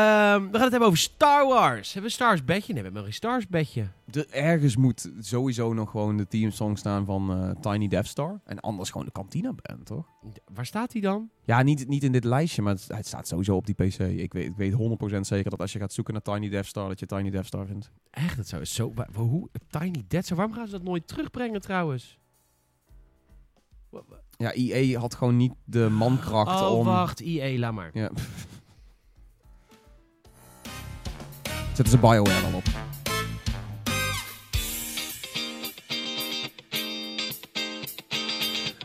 gaan het hebben over Star Wars. Hebben we een Stars bedje? Nee, we hebben nog geen Stars bedje. De, ergens moet sowieso nog gewoon de teamsong staan van eh, Tiny Death Star. En anders gewoon de Cantina Band, toch? Waar staat die dan? Ja, niet, niet in dit lijstje, maar het, het staat sowieso op die PC. Ik weet, ik weet 100% zeker dat als je gaat zoeken naar Tiny Death Star, dat je Tiny Death Star vindt. Echt, dat zou zo... hoe? Tiny Dead, waarom gaan ze dat nooit terugbrengen trouwens? Ja, EA had gewoon niet de mankracht Oh, om... wacht. IE, laat maar. Ja. Zetten ze BioWare dan op.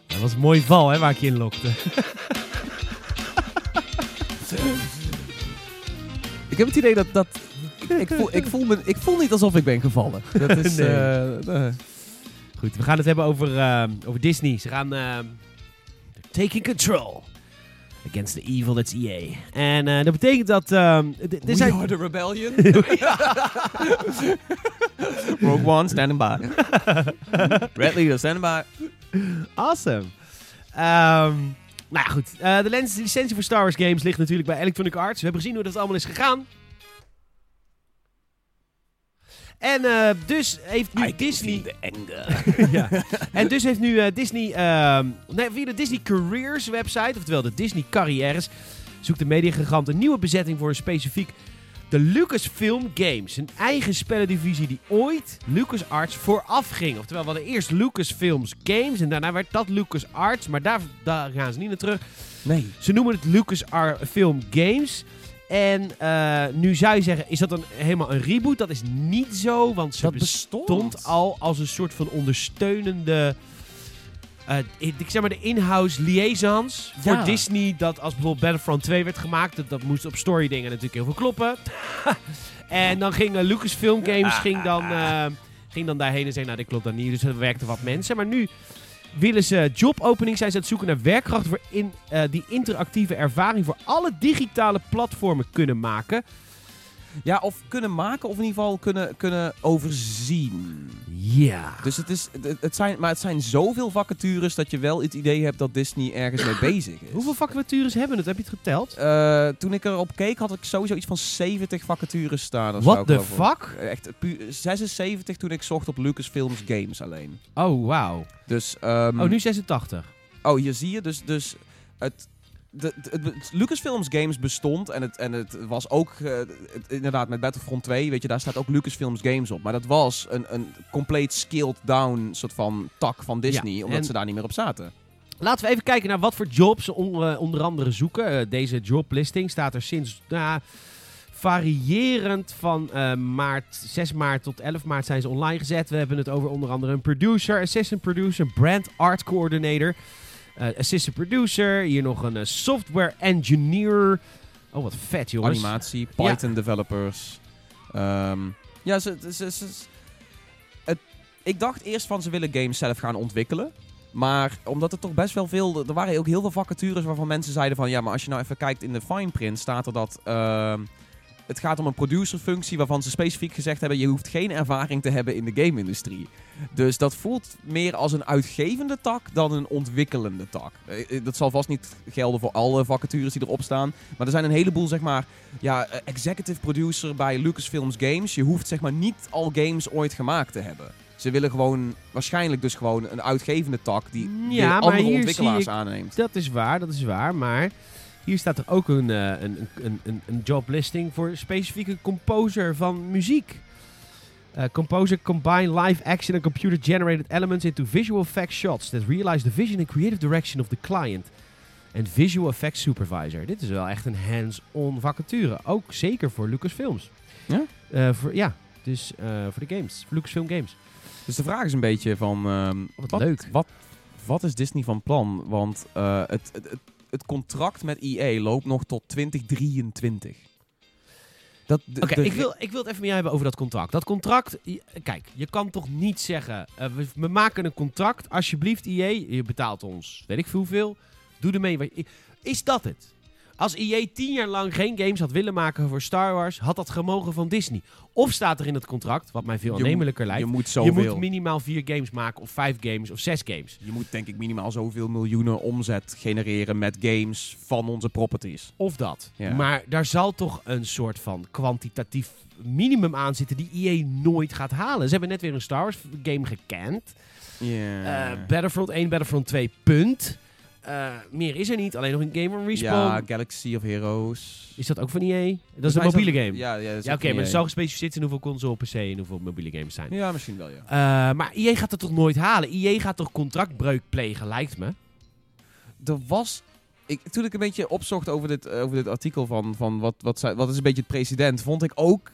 Dat was een mooi val, hè, waar ik je in lokte. Ik heb het idee dat... dat ik, voel, ik, voel me, ik voel niet alsof ik ben gevallen. Dat is... Nee. eh, eh. Goed, we gaan het hebben over, eh, over Disney. Ze gaan taking control against the evil that's EA. En eh, dat betekent dat ehm, er We zijn are the rebellion. Rogue One, standing by. Red Leader, standing by. awesome. Ehm, nou ja, goed. Eh, de licentie voor Star Wars games ligt natuurlijk bij Electronic Arts. We hebben gezien hoe dat allemaal is gegaan. En eh, dus heeft nu Disney... the anger. ja. En dus heeft nu eh, Disney, ehm, nee, via de Disney Careers website, oftewel de Disney Carrières, zoekt de mediagigant een nieuwe bezetting voor een specifiek de Lucasfilm Games. Een eigen spellendivisie die ooit LucasArts vooraf ging. Oftewel, we hadden eerst Lucasfilms Games en daarna werd dat LucasArts, maar daar, daar gaan ze niet naar terug. Nee. Ze noemen het Lucasfilm Games. En eh, nu zou je zeggen, is dat dan helemaal een reboot? Dat is niet zo, want ze Dat bestond bestond. al als een soort van ondersteunende... eh, ik zeg maar de in-house liaisons voor. Disney. Dat als bijvoorbeeld Battlefront 2 werd gemaakt, dat, dat moest op story dingen natuurlijk heel veel kloppen. en dan ging eh, Lucasfilm Games ging dan, eh, ging dan daarheen en zei, nou, dit klopt dan niet. Dus er werkten wat mensen. Maar nu willen ze jobopening zijn ze aan het zoeken naar werkkrachten voor in, eh, die interactieve ervaring voor alle digitale platformen kunnen maken. Ja, of kunnen maken of in ieder geval kunnen, kunnen overzien. Ja. Dus het is, het, het zijn, maar het zijn zoveel vacatures dat je wel het idee hebt dat Disney ergens mee bezig is. Hoeveel vacatures hebben het? Heb je het geteld? Eh, toen ik erop keek had ik sowieso iets van 70 vacatures staan. What the fuck? Echt pu- 76 toen ik zocht op Lucasfilms Games alleen. Oh, wauw. Dus, ehm, Oh, nu 86. Oh, hier zie je dus, dus het, de, de- Lucasfilms Games bestond en het, en het was ook eh, het- inderdaad met Battlefront 2, weet je, daar staat ook Lucasfilms Games op. Maar dat was een, een compleet scaled down soort van tak van Disney, Ja, omdat en- ze daar niet meer op zaten. Laten we even kijken naar wat voor jobs ze on- eh, onder andere zoeken. Eh, deze joblisting staat er sinds nou, variërend van maart, 6 maart tot 11 maart zijn ze online gezet. We hebben het over onder andere een producer, assistant producer, brand art coordinator, assistant producer. Hier nog een eh, software engineer. Oh, wat vet jongens. Animatie, Python developers. Ehm, ja, ze, ze, ze- ze- het, ik dacht eerst van ze willen games zelf gaan ontwikkelen. Maar omdat er toch best wel veel... Er waren ook heel veel vacatures waarvan mensen zeiden van... Ja, maar als je nou even kijkt in de fine print staat er dat... ehm, het gaat om een producerfunctie waarvan ze specifiek gezegd hebben... Je hoeft geen ervaring te hebben in de game-industrie. Dus dat voelt meer als een uitgevende tak dan een ontwikkelende tak. Eh, eh, Dat zal vast niet gelden voor alle vacatures die erop staan. Maar er zijn een heleboel, zeg maar, ja, eh, executive producer bij Lucasfilms Games. Je hoeft zeg maar niet al games ooit gemaakt te hebben. Ze willen gewoon, waarschijnlijk dus gewoon een uitgevende tak die Ja, andere ontwikkelaars aanneemt. Dat is waar, dat is waar. Maar hier staat er ook een, eh, een, een, een, een joblisting voor specifieke composer van muziek. Uh, composer combine live action and computer generated elements into visual effects shots that realize the vision and creative direction of the client. En visual effects supervisor. Dit is wel echt een hands-on vacature. Ook zeker voor Lucasfilms. Ja? Eh, voor, ja, dus eh, voor de games. Voor Lucasfilm Games. Dus de vraag is een beetje van... ehm, Wat wat, leuk. Wat, wat is Disney van plan? Want eh, het, het, het, het contract met EA loopt nog tot 2023. Dat, de- Oké, ik, wil, ik wil het even met jou hebben over dat contract. Dat contract, kijk, je kan toch niet zeggen, eh, we, we maken een contract, alsjeblieft EA, je betaalt ons, weet ik veel hoeveel, doe ermee. wat je- Is dat het? Als EA tien jaar lang geen games had willen maken voor Star Wars, had dat gemogen van Disney. Of staat er in het contract, wat mij veel aannemelijker lijkt, je moet je moet minimaal vier games maken, of vijf games, of zes games. Je moet denk ik minimaal zoveel miljoenen omzet genereren met games van onze properties. Of dat. Ja. Maar daar zal toch een soort van kwantitatief minimum aan zitten die EA nooit gaat halen. Ze hebben net weer een Star Wars game gekend. Eh, Battlefront 1, Battlefront 2, punt. Eh, meer is er niet, alleen nog een game van Respawn. ja, Galaxy of Heroes. Is dat ook van EA? Dat is een mobiele dat- game. Ja, Ja, ja, dat oké, maar het EA. zal gespecificeerd zijn hoeveel console, PC en hoeveel mobiele games zijn. Ja, misschien wel, ja. Eh, maar EA gaat het toch nooit halen? EA gaat toch contractbreuk plegen, lijkt me. Er was... Ik, toen ik een beetje opzocht over dit, over dit artikel van, van wat, wat, zij- wat is een beetje het precedent, vond ik ook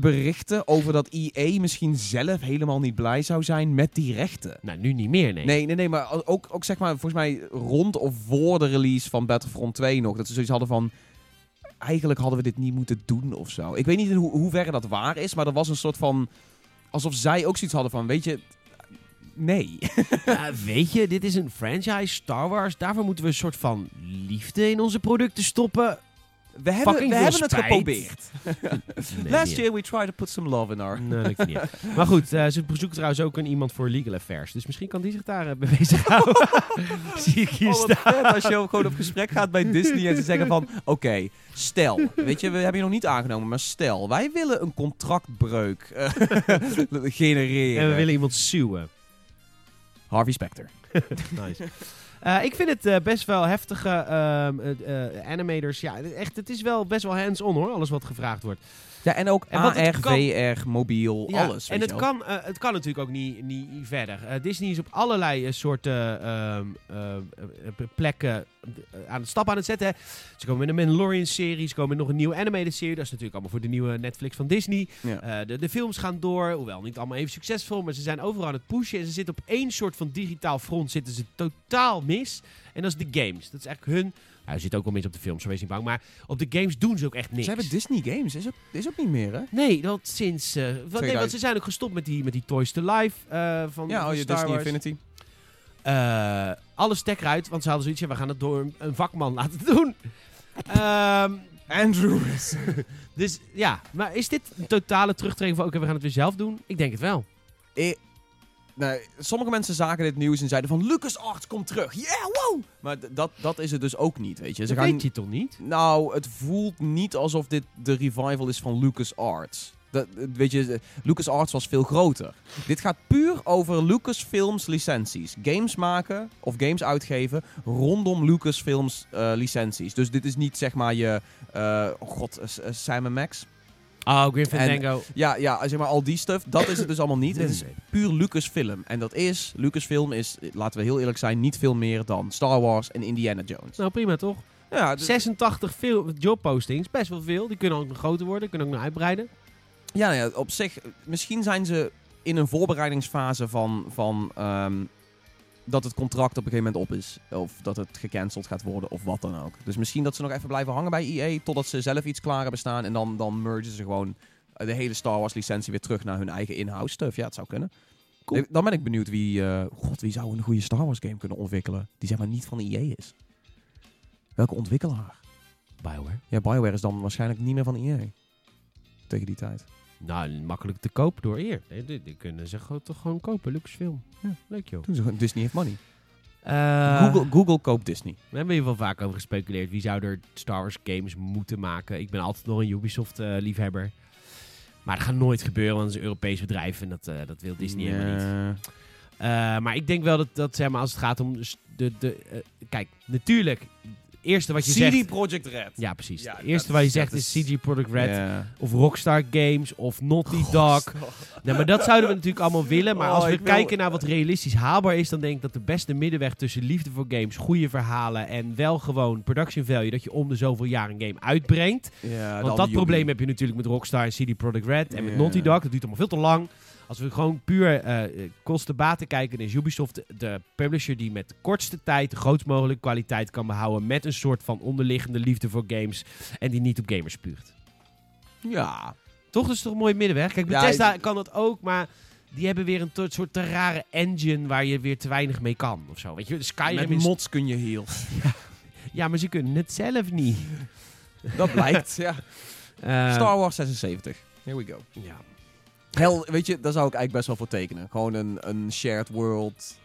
berichten over dat EA misschien zelf helemaal niet blij zou zijn met die rechten. Nou, nu niet meer, nee. Nee, nee, nee, maar ook, ook zeg maar, volgens mij rond of voor de release van Battlefront 2 nog. Dat ze zoiets hadden van, eigenlijk hadden we dit niet moeten doen of zo. Ik weet niet in hoe hoeverre dat waar is, maar er was een soort van, alsof zij ook zoiets hadden van, weet je, nee. Weet je, dit is een franchise, Star Wars. Daarvoor moeten we een soort van liefde in onze producten stoppen. We hebben, we hebben het geprobeerd. Nee, Last year we tried to put some love in our... Nee, dat lukt niet. Maar goed, eh, ze zoeken trouwens ook een iemand voor legal affairs. Dus misschien kan die zich daar eh, mee bezighouden. Zie ik hier Oh, staan. als je gewoon op gesprek gaat bij Disney en ze zeggen van... Oké, stel, weet je, we hebben je nog niet aangenomen, maar stel, wij willen een contractbreuk eh, genereren. En we willen iemand suwen. Harvey Specter. Nice. Eh, ik vind het eh, best wel heftige ehm, eh, animators. Ja, echt, het is wel best wel hands-on hoor, alles wat gevraagd wordt. Ja, en ook En AR, kan- VR, mobiel, Ja, alles. En het kan, eh, het kan natuurlijk ook niet, niet verder. Eh, Disney is op allerlei eh, soorten ehm, eh, eh, plekken aan het stap aan het zetten. hè. Ze komen met een Mandalorian-serie, ze komen met nog een nieuwe animated-serie. Dat is natuurlijk allemaal voor de nieuwe Netflix van Disney. Ja. De, de films gaan door, hoewel niet allemaal even succesvol, maar ze zijn overal aan het pushen. En ze zitten op één soort van digitaal front zitten ze totaal mis. En dat is de games. Dat is eigenlijk hun hij zit ook wel mis op de films, zo wees niet bang. Maar op de games doen ze ook echt niks. Ze hebben Disney Games, is ook, is ook niet meer, hè? Nee, dat sinds... eh, wat, nee, want ze zijn ook gestopt met die, met die Toys to Life eh, van, Ja, oh, je Star Disney Wars. Infinity. Eh, alles stek eruit, want ze hadden zoiets, ja, we gaan het door een, vakman laten doen. Ehm, Andrew. dus ja, maar is dit een totale terugtrekking van, oké, we gaan het weer zelf doen? Ik denk het wel. Ik, nee, sommige mensen zagen dit nieuws en zeiden van LucasArts komt terug. Yeah, wow! Maar dat, dat is het dus ook niet, weet je. Ze Dat gaan, weet je toch niet? Nou, het voelt niet alsof dit de revival is van LucasArts. Dat, weet je, LucasArts was veel groter. Dit gaat puur over Lucasfilms licenties. Games maken of games uitgeven rondom Lucasfilms eh licenties. Dus dit is niet zeg maar je... eh, oh god, eh, eh, Simon Max? Oh, Grim En- Fandango. Ja, ja, zeg maar al die stuff. Dat is het dus allemaal niet. Het is puur Lucasfilm. En dat is, Lucasfilm is, laten we heel eerlijk zijn, niet veel meer dan Star Wars en Indiana Jones. Nou, prima toch? Ja, d- 86 veel jobpostings, best wel veel. Die kunnen ook nog groter worden, kunnen ook nog uitbreiden. ja, ja, op zich, misschien zijn ze in een voorbereidingsfase van, van ehm, dat het contract op een gegeven moment op is. Of dat het gecanceld gaat worden, of wat dan ook. Dus misschien dat ze nog even blijven hangen bij EA, totdat ze zelf iets klaar hebben staan. En dan, dan mergen ze gewoon de hele Star Wars licentie weer terug naar hun eigen in-house stuff. Ja, het zou kunnen. Cool. Dan ben ik benieuwd wie, eh, god, wie zou een goede Star Wars game kunnen ontwikkelen. Die zeg maar niet van EA is. Welke ontwikkelaar? Bioware. Ja, BioWare is dan waarschijnlijk niet meer van EA. Tegen die tijd. Nou, makkelijk te kopen door eer. Nee, die, die kunnen ze gewoon, toch gewoon kopen. Lucasfilm. Ja, leuk joh. Toen ze gewoon- Disney heeft money. Eh, Google, Google koopt Disney. We hebben hier wel vaak over gespeculeerd. Wie zou er Star Wars games moeten maken? Ik ben altijd nog een Ubisoft-liefhebber. maar dat gaat nooit gebeuren, want het is een Europees bedrijf. En dat, eh, dat wil Disney helemaal niet. Eh, maar ik denk wel dat, dat zeg maar, als het gaat om de... de, eh, kijk, natuurlijk. Eerste wat je CD zegt... Projekt Red. Ja, precies. Ja, het eerste wat je zegt is is- CG Product Red. Of Rockstar Games. Of Naughty Dog. Nou, maar dat zouden we natuurlijk allemaal willen. Maar Oh, als we ik wil- kijken naar wat realistisch haalbaar is, dan denk ik dat de beste middenweg tussen liefde voor games, goede verhalen en wel gewoon production value, dat je om de zoveel jaar een game uitbrengt. Want dat probleem heb je natuurlijk met Rockstar en CD Product Red en met. Naughty Dog. Dat duurt allemaal veel te lang. Als we gewoon puur eh kosten-baten kijken, is Ubisoft de, publisher die met de kortste tijd de grootst mogelijke kwaliteit kan behouden met een soort van onderliggende liefde voor games en die niet op gamers spuugt. Ja. Toch is het toch een mooie middenweg? Kijk, Bethesda kan dat ook, maar die hebben weer een soort te rare engine waar je weer te weinig mee kan. Of zo. Weet je, Skyrim Met is... mods kun je heel. Ja, maar ze kunnen het zelf niet. Dat blijkt, ja. Eh, Star Wars 76. Here we go. Ja. Hel, weet je, daar zou ik eigenlijk best wel voor tekenen. Gewoon een, een shared world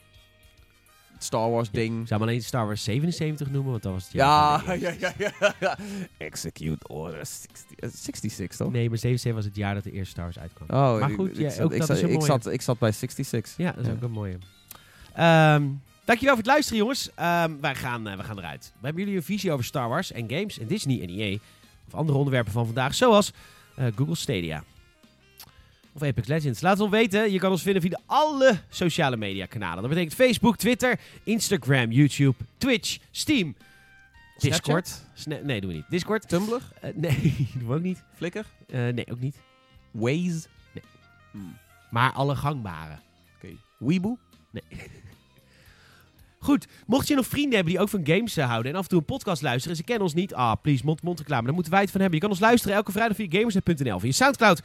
Star Wars ding. Zou maar alleen Star Wars 77 noemen, want dat was het Ja, jaar ja, ja, ja, ja. Execute Order 60, eh, 66, toch? Nee, maar 77 was het jaar dat de eerste Star Wars uitkwam. Oh, Maar goed, ik, ja, ook dat zat, is een ik, zat, ik zat bij 66. Ja, dat is Ja. ook een mooie. Ehm, dankjewel voor het luisteren, jongens. Ehm, wij, gaan, wij gaan eruit. We hebben jullie een visie over Star Wars en games en Disney en EA. Of andere onderwerpen van vandaag, zoals eh, Google Stadia. Of Apex Legends. Laat het ons weten. Je kan ons vinden via alle sociale media kanalen. Dat betekent Facebook, Twitter, Instagram, YouTube, Twitch, Steam, Discord. Snapchat? Nee, doen we niet. Discord? Tumblr? Eh, nee, doen we ook niet. Flickr? Eh, nee, ook niet. Waze? Nee. Hmm, Maar alle gangbare. Oké. Weeboe? Goed, mocht je nog vrienden hebben die ook van games eh, houden en af en toe een podcast luisteren en ze kennen ons niet, ah, please, mond-mond reclame, daar moeten wij het van hebben. Je kan ons luisteren elke vrijdag via gamersnet.nl, via Soundcloud,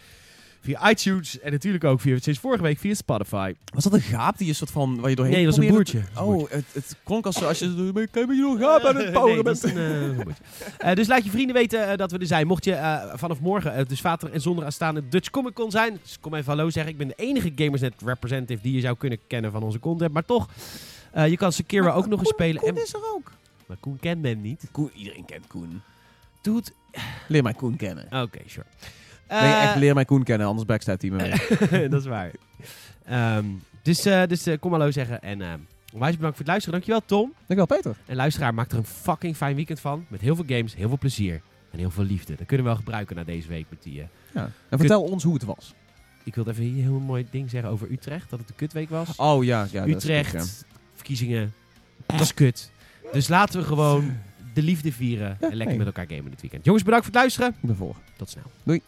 via iTunes en natuurlijk ook via, sinds vorige week via Spotify. Was dat een gaap die een soort van... Waar je doorheen Nee, dat was een boertje. te- Oh, het, het klonk als, als je... Heb je nog gaap aan het is bent. eh. Eh, dus laat je vrienden weten eh, dat we er zijn. Mocht je eh, vanaf morgen, eh, dus vader en zondag aanstaande Dutch Comic Con zijn, dus kom even hallo zeggen. Ik ben de enige Gamersnet representative die je zou kunnen kennen van onze content, maar toch, eh, je kan Sekiro ook nog eens spelen. Koen en, is er ook. maar Koen kent men niet. Koen, iedereen kent Koen. Doet. Leer mij Koen kennen. Oké, sure. Nee, echt Eh, leer mij Koen kennen, anders backstab hij me mee. dat is waar. Ehm, dus eh, dus eh, kom hallo zeggen. En eh onwijs bedankt voor het luisteren. Dankjewel Tom. Dankjewel Peter. En luisteraar, maak er een fucking fijn weekend van. Met heel veel games, heel veel plezier. En heel veel liefde. Dat kunnen we wel gebruiken na deze week met die... Ja. En vertel ons hoe het was. ik wilde even hier een heel mooi ding zeggen over Utrecht. Dat het een kutweek was. Oh ja, ja dat is Utrecht, ja. verkiezingen. Dat is kut. Dus laten we gewoon de liefde vieren. en lekker nee. met elkaar gamen dit weekend. Jongens, bedankt voor het luisteren. Ik ben voor. Tot snel. Doei.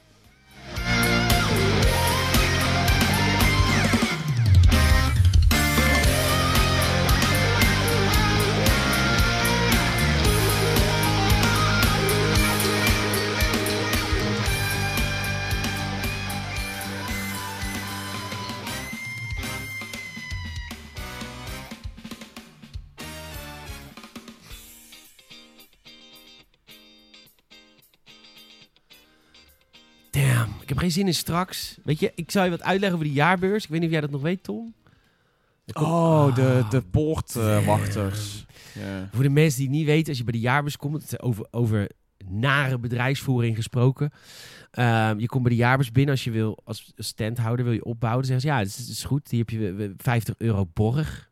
Geen zin in straks. Weet je, ik zal je wat uitleggen over de jaarbeurs. Ik weet niet of jij dat nog weet, Tom. Komt- Oh, de, Ah, de poortwachters. Voor de mensen die het niet weten, als je bij de jaarbeurs komt, het is over, over nare bedrijfsvoering gesproken. Ehm, je komt bij de jaarbeurs binnen als je wil, als standhouder wil je opbouwen. Dan zeggen ze, ja, het is, het is goed. Hier heb je eh, 50 euro borg.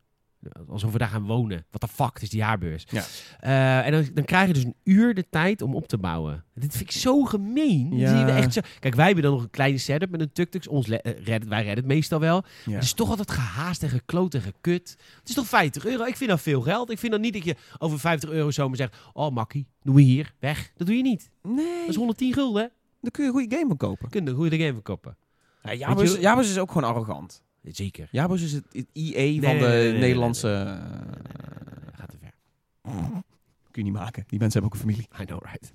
Alsof we daar gaan wonen. Wat de fuck, is de jaarbeurs. Ja. Eh, en dan, dan krijg je dus een uur de tijd om op te bouwen. Dit vind ik zo gemeen. Ja. echt zo... Kijk, wij hebben dan nog een kleine setup met een tuk-tuk. Ons eh, redden, wij redden het meestal wel. Ja. Het is toch altijd gehaast en gekloot en gekut. Het is toch 50 euro? Ik vind dat veel geld. Ik vind dan niet dat je over 50 euro zomaar zegt... Oh, makkie, doen we hier, weg. Dat doe je niet. Nee, Dat is 110 gulden, hè? dan kun je een goede game van kopen. Kun je een goede game verkopen. Ja, Weet Jabus, je- Jabus is ook gewoon arrogant. Zeker. Jabus is het, het IE van de Nederlandse... eh, Gaat te ver. kun je niet maken. Die mensen hebben ook een familie. I know, right?